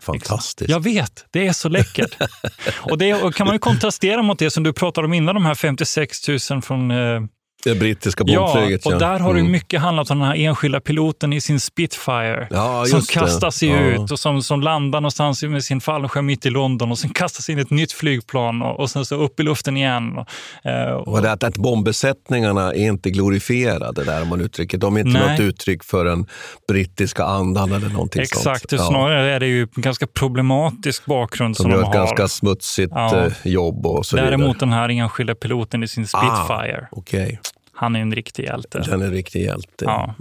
Fantastiskt. Jag vet, det är så läckert. [laughs] och det kan man ju kontrastera mot det som du pratade om innan, de här 56 000 från eh, Det brittiska Ja, bombflyget. och där har det Mm. mycket handlat om den här enskilda piloten i sin Spitfire. Ja, som det. kastar sig Ja. ut och som, som landar någonstans med sin fallskärm mitt i London och sen kastar sig in i ett nytt flygplan och, och sen så upp i luften igen. Och, eh, och, Och det att, att bombbesättningarna är inte glorifierade där om man uttrycker. De är inte Nej. något uttryck för den brittiska andan eller någonting Exakt, sånt. snarare är det ju en ganska problematisk bakgrund som De de, gör ett har. ganska smutsigt Ja. eh, jobb och så Däremot vidare. den här enskilda piloten i sin Spitfire, Okej, han är en riktig hjälte. den är en riktig hjälte. Ja.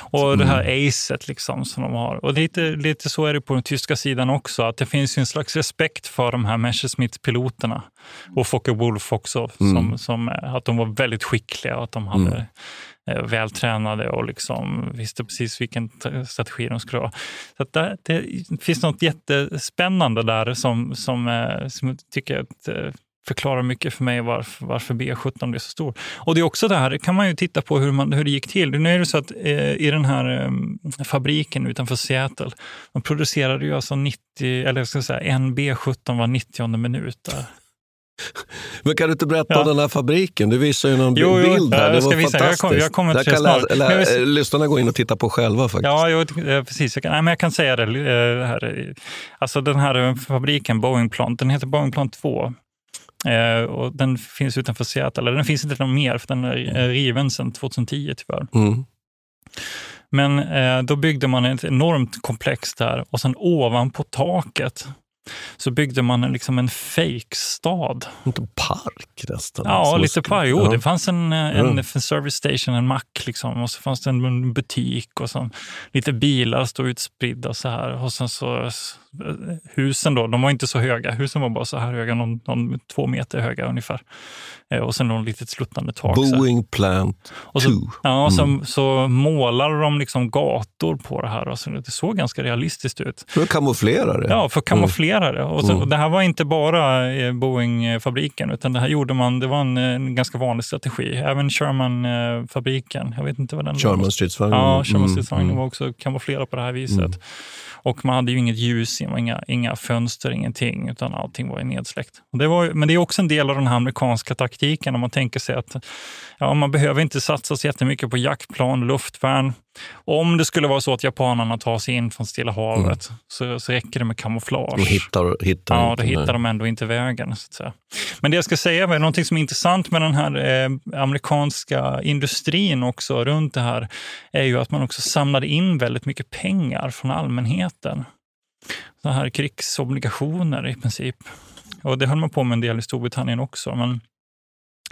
Och det här Mm. acet liksom som de har. Och lite, lite så är det på den tyska sidan också, att det finns en slags respekt för de här Messerschmitt-piloterna. Och Focke Wolf också, Mm. som, som, eh, att de var väldigt skickliga och att de hade eh, vältränade och liksom visste precis vilken strategi de skulle ha. Så det, det finns något jättespännande där som, som, eh, som jag tycker att, förklarar mycket för mig varför, varför B17 blev så stor. Och det är också det här, kan man ju titta på hur, man, hur det gick till. Nu är det så att eh, i den här eh, fabriken utanför Seattle, de producerade ju alltså 90, eller jag ska säga en B17 var 90 minut. Där. [laughs] Men kan du inte berätta Ja. om den här fabriken? Du visar ju någon Jo, jo, bild här. jag Det var visa. Jag fantastiskt. kommer- jag kommer till det snart. Men jag vill- lyssnarna gå in och titta på själva faktiskt. Ja, jo, precis. Jag kan, nej, men jag kan säga det. eh, här. Alltså den här eh, fabriken, Boeingplan, den heter Boeingplan 2. Eh, och den finns utanför Seattle. Eller den finns inte någon mer, för den är eh, riven sedan 2010 tyvärr. Mm. Men eh, då byggde man ett enormt komplex där och sen ovanpå taket så byggde man en, liksom en fake-stad. Inte park nästan. Ja, lite på. Jo, ja. det fanns en, en, Mm. en service station, en mack liksom, och så fanns det en butik och så lite bilar stod utspridda så här. Och sen så husen då, de var inte så höga. Husen var bara så här höga, någon, någon två meter höga ungefär. Eh, Och sen någon litet sluttande tak. så. Boeing Plant Och så, 2. ja, och så, Mm. så målade de liksom gator på det här. Alltså, det såg ganska realistiskt ut. För att kamouflera det. Ja, för att kamouflera det. Och, så, Mm. och det här var inte bara eh, Boeing-fabriken, utan det här gjorde man, det var en, en ganska vanlig strategi. Även Sherman-fabriken, jag vet inte vad den Sherman stridsvagn. Ja, Sherman Mm, stridsvagnen mm. var också kamouflerad på det här viset. Och man hade ju inget ljus, inga, inga fönster, ingenting, utan allting var ju nedsläckt. Och det var, men det är också en del av den här amerikanska taktiken, om man tänker sig att ja, man behöver inte satsa så jättemycket på jaktplan, luftvärn. Om det skulle vara så att japanerna tar sig in från Stilla havet så, så räcker det med kamouflage. Då hittar, hittar Ja, då hittar de ändå inte vägen. Så att säga. Men det jag ska säga är någonting som är intressant med den här eh, amerikanska industrin också runt det här är ju att man också samlade in väldigt mycket pengar från allmänheten. Så här krigsobligationer i princip. Och det höll man på med en del i Storbritannien också. Men,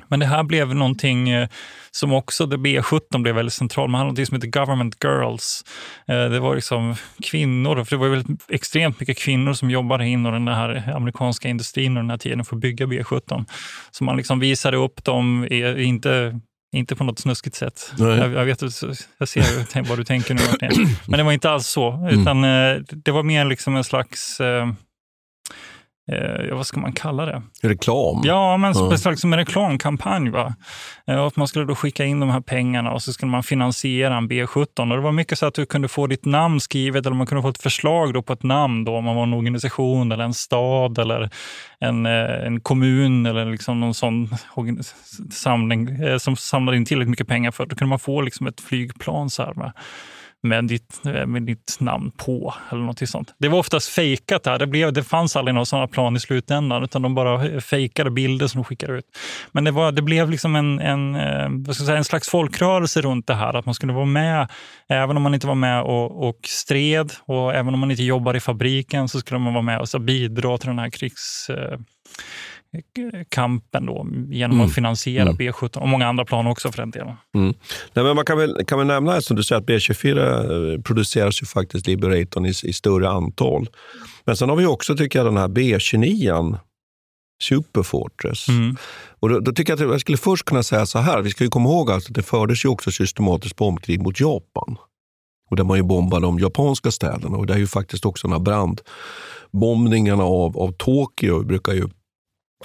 men det här blev någonting eh, som också, det B17 blev väldigt centralt. Man hade någonting som heter Government Girls. Eh, Det var liksom kvinnor, för det var väldigt extremt mycket kvinnor som jobbade inom den här amerikanska industrin under den här tiden för att bygga B17. Så man liksom visade upp dem, inte Inte på något snuskigt sätt. Jag, jag, vet, jag ser vad du tänker nu Martin. Men det var inte alls så, utan mm. det var mer liksom en slags eh, vad ska man kalla det? Reklam? Ja, men en slags en reklamkampanj. Va? Eh, att man skulle då skicka in de här pengarna och så skulle man finansiera en B17. Och det var mycket så att du kunde få ditt namn skrivet eller man kunde få ett förslag då på ett namn då, om man var en organisation eller en stad eller en, eh, en kommun eller liksom någon sån samling eh, som samlade in tillräckligt mycket pengar för. Då kunde man få liksom ett flygplan. Så här, va? Med ditt, eh, med ditt namn på eller något sånt. Det var oftast fejkat. Där. Det, blev, det fanns aldrig några sådana plan i slutändan utan de bara fejkade bilder som de skickade ut. Men det, var, det blev liksom en, en, eh, vad ska jag säga, en slags folkrörelse runt det här. Att man skulle vara med, även om man inte var med och, och stred och även om man inte jobbade i fabriken så skulle man vara med och så bidra till den här krigs eh, kampen då, genom mm. att finansiera mm. B17 och många andra plan också för den delen. Mm. Nej, men man kan väl, kan väl nämna, som du säger, att B24 eh, produceras ju faktiskt Liberatorn i, i större antal. Men sen har vi också, tycker jag, den här B29 Superfortress. Mm. Och då, då, tycker jag att jag skulle först kunna säga så här, vi ska ju komma ihåg att det fördes ju också systematiskt bombkrig mot Japan. Och där man ju bombade de japanska städerna och det är ju faktiskt också den här brandbombningarna av, av Tokyo brukar ju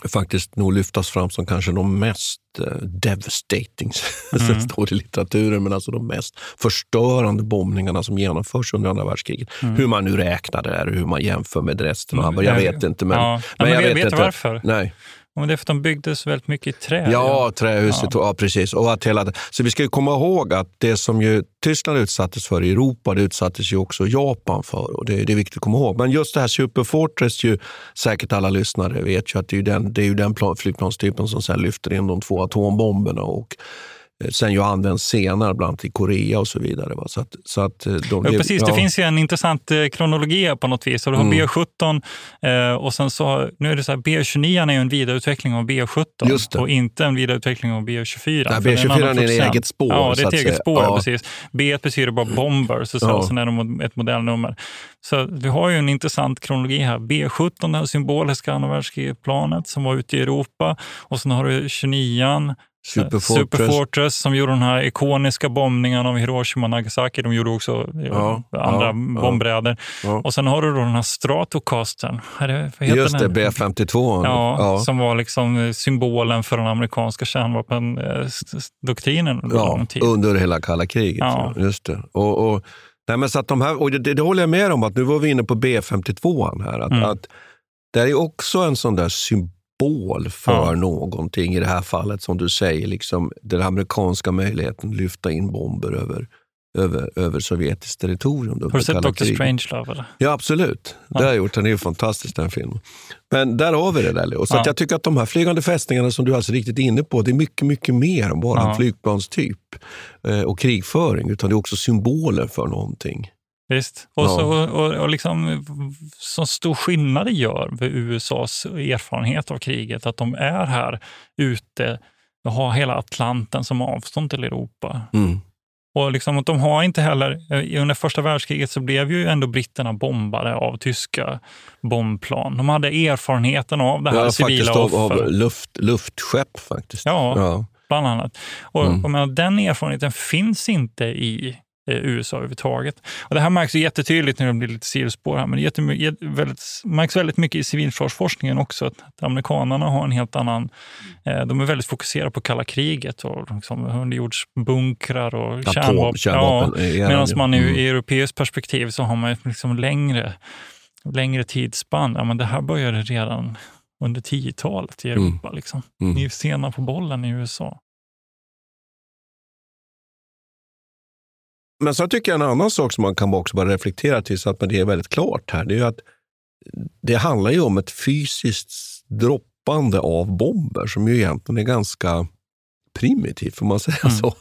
faktiskt nog lyftas fram som kanske de mest uh, devastating, [laughs] mm. det står i litteraturen, men alltså de mest förstörande bombningarna som genomförs under andra världskriget. Mm. Hur man nu räknar det där och hur man jämför med resten av mm. Jag vet inte. Men, ja. men, jag vet, vet inte. varför? Nej. Men det är för att de byggdes väldigt mycket i trä. Ja, trähuset. Ja. ja. precis. Och att hela, så vi ska ju komma ihåg att det som ju Tyskland utsattes för i Europa, det utsattes ju också Japan för. Och det, det är viktigt att komma ihåg. Men just det här Superfortress, ju, säkert alla lyssnare vet ju att det är den, det är ju den plan, flygplanstypen som sen lyfter in de två atombomberna. Och sen ju används senare, bland annat i Korea och så vidare. Va? Så att, så att eh, de, ja, precis, ja. det finns ju en intressant eh, kronologi på något vis. Så du har mm. B17 eh, och sen så, nu är det så här, B29 är ju en vidareutveckling av B17 och inte en vidareutveckling av B24. Nej, B24 är, är ett eget spår. Ja, det är ett eget spår. Ja. Precis. B betyder bara bomber, så, så, ja. sen är det ett modellnummer. Så vi har ju en intressant kronologi här. B17, det symboliska andra världskriget-planet som var ute i Europa och sen har du 29 Superfortress. Superfortress som gjorde den här ikoniska bombningen av Hiroshima och Nagasaki. De gjorde också ja, andra ja, bombräder. Ja. Och sen har du då den här Stratocasten. Just det, B52. Ja, Som var liksom symbolen för den amerikanska kärnvapendoktrinen tid. Under hela kalla kriget. Ja. Just det. Och, och, nej, men så att de här, och det, det håller jag med om, att nu var vi inne på B52 här. Att, mm. att det är också en sån där symbol symbol för ja. någonting. I det här fallet, som du säger, liksom, den amerikanska möjligheten att lyfta in bomber över, över, över sovjetiskt territorium. Har du sett Dr. Strangelove? Eller? Ja, absolut. Ja. Det har jag gjort. Den är ju fantastisk den filmen. Men där har vi det där. Så ja. jag tycker att de här flygande fästningarna som du är alltså riktigt inne på, det är mycket, mycket mer än bara ja. en flygplanstyp eh, och krigföring, utan det är också symboler för någonting. Visst. Och, ja. så, och, och liksom, så stor skillnad det gör för USAs erfarenhet av kriget, att de är här ute och har hela Atlanten som avstånd till Europa. Mm. Och liksom, de har inte heller, eh, under första världskriget så blev ju ändå britterna bombade av tyska bombplan. De hade erfarenheten av det här ja, civila offer. Av, av luft, luftskepp faktiskt. Ja, ja. bland annat. Och, mm. och men, den erfarenheten finns inte i USA överhuvudtaget. Och det här märks jättetydligt när det blir lite sidospår här, men det väldigt, märks väldigt mycket i civilförsvarsforskningen också. Att, att amerikanerna har en helt annan... Eh, de är väldigt fokuserade på kalla kriget och liksom underjordsbunkrar och Atom, kärnvapen. kärnvapen ja, Medan man mm. i europeiskt perspektiv så har man liksom längre, längre tidsspann. Ja, men det här började redan under 10-talet i mm. Europa. Mm. Liksom. Mm. Ni är sena på bollen i USA. Men så tycker jag en annan sak som man kan också bara reflektera till så att det är väldigt klart här. Det är att det handlar ju om ett fysiskt droppande av bomber som ju egentligen är ganska primitivt, får man [laughs] säga mm. så.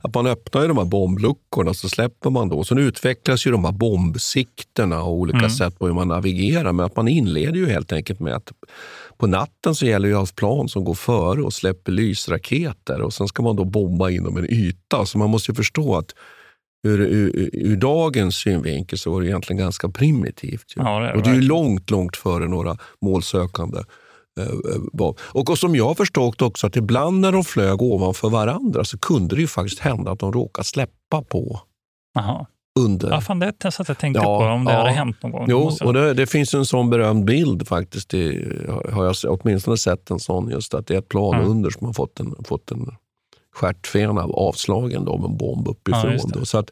Att man öppnar ju de här bombluckorna så släpper man då. Sen utvecklas ju de här bombsikterna och olika mm. sätt på hur man navigerar. Men att man inleder ju helt enkelt med att på natten så gäller det att ha plan som går före och släpper lysraketer och sen ska man då bomba inom en yta. Så man måste ju förstå att ur, ur, ur, dagens synvinkel så var det egentligen ganska primitivt. Ja, det det och det är ju långt, långt före några målsökande Eh, och, och som jag har förstått också att ibland när de flög ovanför varandra så kunde det ju faktiskt hända att de råkade släppa på Aha. under. Ja, fan, det är sätt jag tänkte Ja, på om det ja. hade hänt någon gång. Jo, Måste- och det, det finns en sån berömd bild faktiskt. Det har jag åtminstone sett en sån, just att det är ett plan Mm. under som har fått en, fått en stjärtfena avslagen då, av en bomb uppifrån. Ja, det. Så att,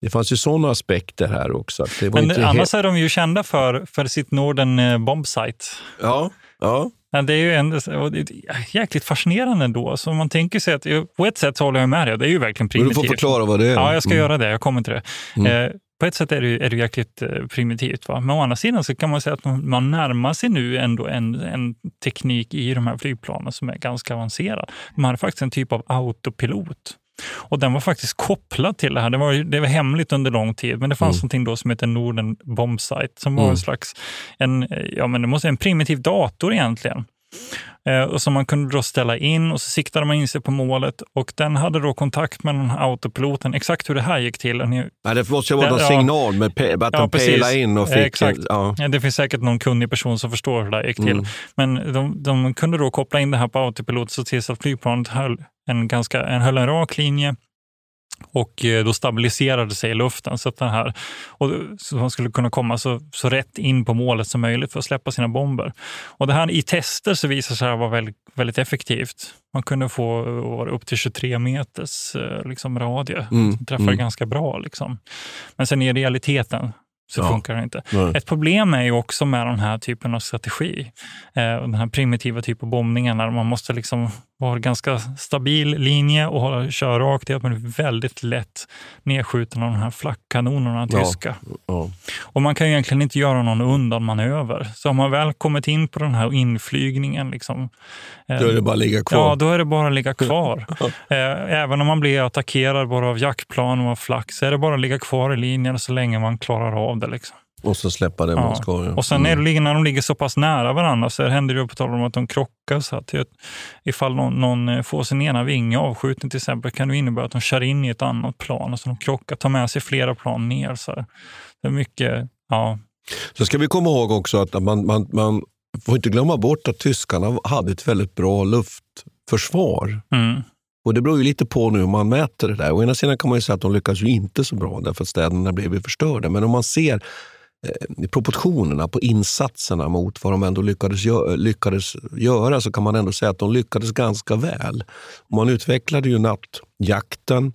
det fanns ju såna aspekter här också. Det var Men inte annars helt... är de ju kända för, för sitt Norden eh, Bomb Site. Ja, ja. Det är ju en, är jäkligt fascinerande ändå. Så man tänker sig att, på ett sätt håller jag med dig, det är ju verkligen Men du primitivt. får förklara vad det är. Ja, jag ska Mm. göra det. Jag kommer till det. Mm. På ett sätt är det, är det jäkligt eh, primitivt. Va? Men å andra sidan så kan man säga att man, närmar sig nu ändå en, en teknik i de här flygplanen som är ganska avancerad. Man hade faktiskt en typ av autopilot. Och den var faktiskt kopplad till det här. Det var, det var hemligt under lång tid, men det fanns Mm. någonting då som heter Norden Bombsite som var Mm. en slags en, eh, ja, men det måste, en primitiv dator egentligen. Eh, och som man kunde då ställa in och så siktade man in sig på målet och den hade då kontakt med den här autopiloten. Exakt hur det här gick till. Ni, Nej, det måste ju vara någon ja. signal med pe- att Ja, de pelade in och fick... exakt. Ja. Ja, Det finns säkert någon kunnig person som förstår hur det här gick till. Mm. Men de, de kunde då koppla in det här på autopilot så tills att flygplanet höll en, ganska, en, höll en rak linje och eh, då stabiliserade sig i luften så att den här, och så man skulle kunna komma så, så rätt in på målet som möjligt för att släppa sina bomber. Och det här i tester så visade sig vara väldigt, väldigt effektivt. Man kunde få eh, upp till 23 meters eh, liksom, radie. Mm, Träffade mm. ganska bra. Liksom. Men sen i realiteten så Ja. funkar det inte. Nej. Ett problem är ju också med den här typen av strategi. Den här primitiva typen av bombningar när man måste liksom en ganska stabil linje och hålla, köra rakt. Det är att man är väldigt lätt nedskjuten av de här flackkanonerna tyska. Ja. Och man kan ju egentligen inte göra någon undanmanöver. Så har man väl kommit in på den här inflygningen, liksom, eh, Då är det bara att ligga kvar. Ja, då är det bara att ligga [laughs] kvar. Eh, Även om man blir attackerad bara av jaktplan och av flak så är det bara att ligga kvar i linjen så länge man klarar av det. Liksom. Och så släppa Ja. ska. Ja. Och sen är det, när de ligger så pass nära varandra så händer det på tal om att de krockar. Så att ifall någon, någon eh, får sin ena vinge avskjuten till exempel kan det innebära att de kör in i ett annat plan. och så de krockar, tar med sig flera plan ner. Så här. Det är mycket, ja. Så ska vi komma ihåg också att man, man, man får inte glömma bort att tyskarna hade ett väldigt bra luftförsvar. Mm. Och Det beror ju lite på nu hur man mäter det där. Å ena sidan kan man ju säga att de lyckas ju inte så bra därför att städerna blev ju förstörda. Men om man ser Eh, proportionerna på insatserna mot vad de ändå lyckades, gö- lyckades göra så kan man ändå säga att de lyckades ganska väl. Man utvecklade ju nattjakten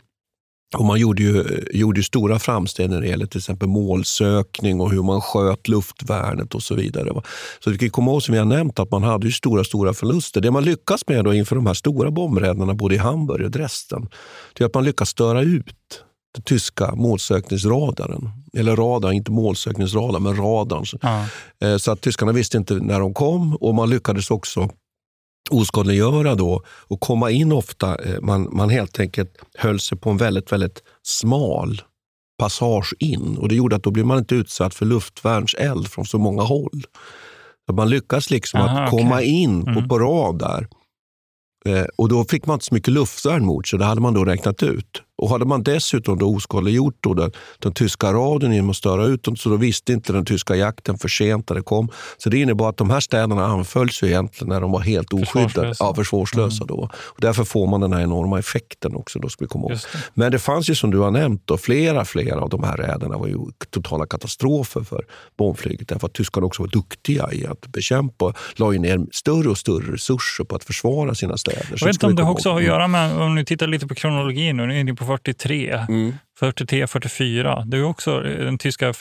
och man gjorde ju, gjorde ju stora framsteg när det gäller till exempel målsökning och hur man sköt luftvärnet och så vidare. Så vi kan komma ihåg som vi har nämnt att man hade ju stora, stora förluster. Det man lyckas med då inför de här stora bombräderna både i Hamburg och Dresden, det är att man lyckas störa ut den tyska målsökningsradaren. Eller radar, inte målsökningsradar, men radarn. Ja. Eh, Så att tyskarna visste inte när de kom och man lyckades också oskadliggöra då och komma in ofta. eh, Man, man helt enkelt höll sig på en väldigt, väldigt smal passage in och det gjorde att då blev man inte utsatt för luftvärnseld från så många håll. Så man lyckas liksom Aha, att komma in på, Mm. på radar. Eh, och då fick man inte så mycket luftvärn mot sig, det hade man då räknat ut. Och hade man dessutom då oskadliggjort då den, den tyska radion genom att störa ut dem, så då visste inte den tyska jakten för sent när det kom. Så det innebar att de här städerna anfölls ju egentligen när de var helt oskyddade. Försvarslösa. Ja, försvarslösa då. Och därför får man den här enorma effekten också. Då ska vi komma ihåg. Men det fanns ju som du har nämnt, då, flera, flera av de här räderna var ju totala katastrofer för bombflyget. Därför att tyskarna också var duktiga i att bekämpa, la ju ner större och större resurser på att försvara sina städer. Jag vet inte om det också har att göra med, om ni tittar lite på kronologin nu är ni på 43. Mm. 43, 44. Det är också, den tyska eh,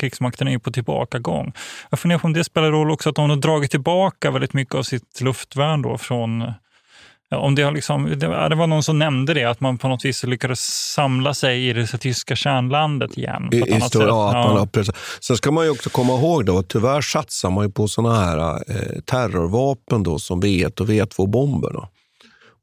krigsmakten är ju på tillbakagång. Jag funderar på om det spelar roll också att de har dragit tillbaka väldigt mycket av sitt luftvärn då från ja, om det, har liksom, det, var- någon som nämnde det, att man på något vis lyckades samla sig i det tyska kärnlandet igen. I, i stor, ja, att Ja. Man har pressat. Sen ska man ju också komma ihåg då, att tyvärr satsar man ju på såna här eh, terrorvapen då, som V1 och V2-bomber.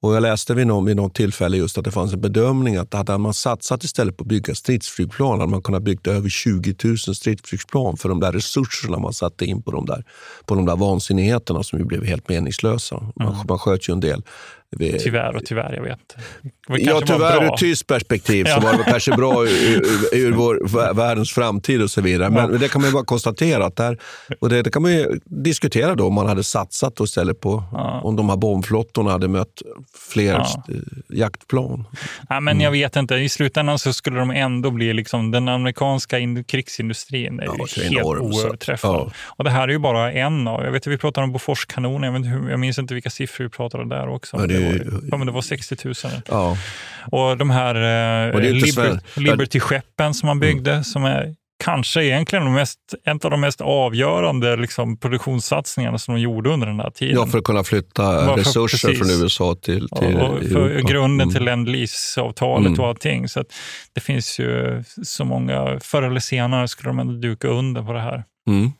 Och jag läste vid någon, vid något tillfälle just att det fanns en bedömning att hade man satsat istället på att bygga stridsflygplan hade man kunnat bygga över 20 000 stridsflygplan för de där resurserna man satte in på de där, på de där vansinnigheterna som ju blev helt meningslösa. Man, man sköt ju en del vi, Tyvärr och tyvärr, jag vet. Det Ja, tyvärr ur tyskt perspektiv så var det kanske bra ur, ur, ur vår vä- världens framtid och så vidare. Men Ja. det kan man ju bara konstatera. Att där, och det, det kan man ju diskutera då om man hade satsat då istället på Ja. om de här bombflottorna hade mött fler Ja. jaktplan. Ja, men jag vet inte, i slutändan så skulle de ändå bli liksom, den amerikanska in- krigsindustrin är ju helt enorm, oöverträffad. Och det här är ju bara en av, jag vet att vi pratade om Boforskanoner, jag, vet jag minns inte vilka siffror vi pratade där också. Ja, det ja, men det var 60 000. Ja. Och de här eh, Liber- Liberty-skeppen som man byggde, som är kanske egentligen de mest, en av de mest avgörande liksom, produktionssatsningarna som de gjorde under den här tiden. ja, för att kunna flytta för- resurser precis. från USA till, till och för Europa. grunden Mm. till Lend Lease-avtalet Mm. och allting. Så det finns ju så många, förr eller senare skulle de ändå duka under på det här. Mm.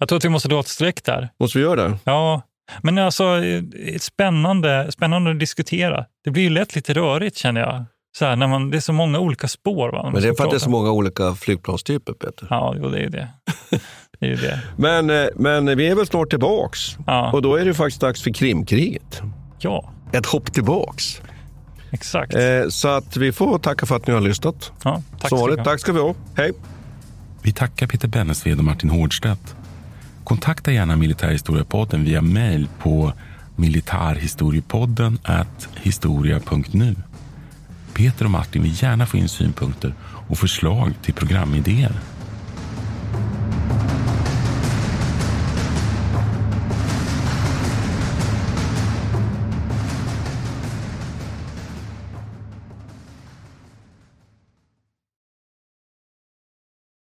Jag tror att vi måste dra ett streck där. Måste vi göra det? Ja, men alltså eh, spännande, spännande att diskutera. Det blir ju lätt lite rörigt känner jag. Så här, när man, det är så många olika spår. Va, Men det är för att det är så många olika flygplanstyper, Peter. Ja, jo, det är ju det. det, är ju det. [laughs] Men, eh, men vi är väl snart tillbaks. Ja, Och då är det faktiskt dags för Krimkriget. ja Ett hopp tillbaks. exakt. Eh, så att vi får tacka för att ni har lyssnat. Ja, tack Som vanligt, tack ska vi ha. Hej! Vi tackar Peter Bennesved och Martin Hårdstedt. Kontakta gärna Militärhistoriepodden via mejl på militarhistoriepodden historia.nu. Peter och Martin vill gärna få in synpunkter och förslag till programidéer.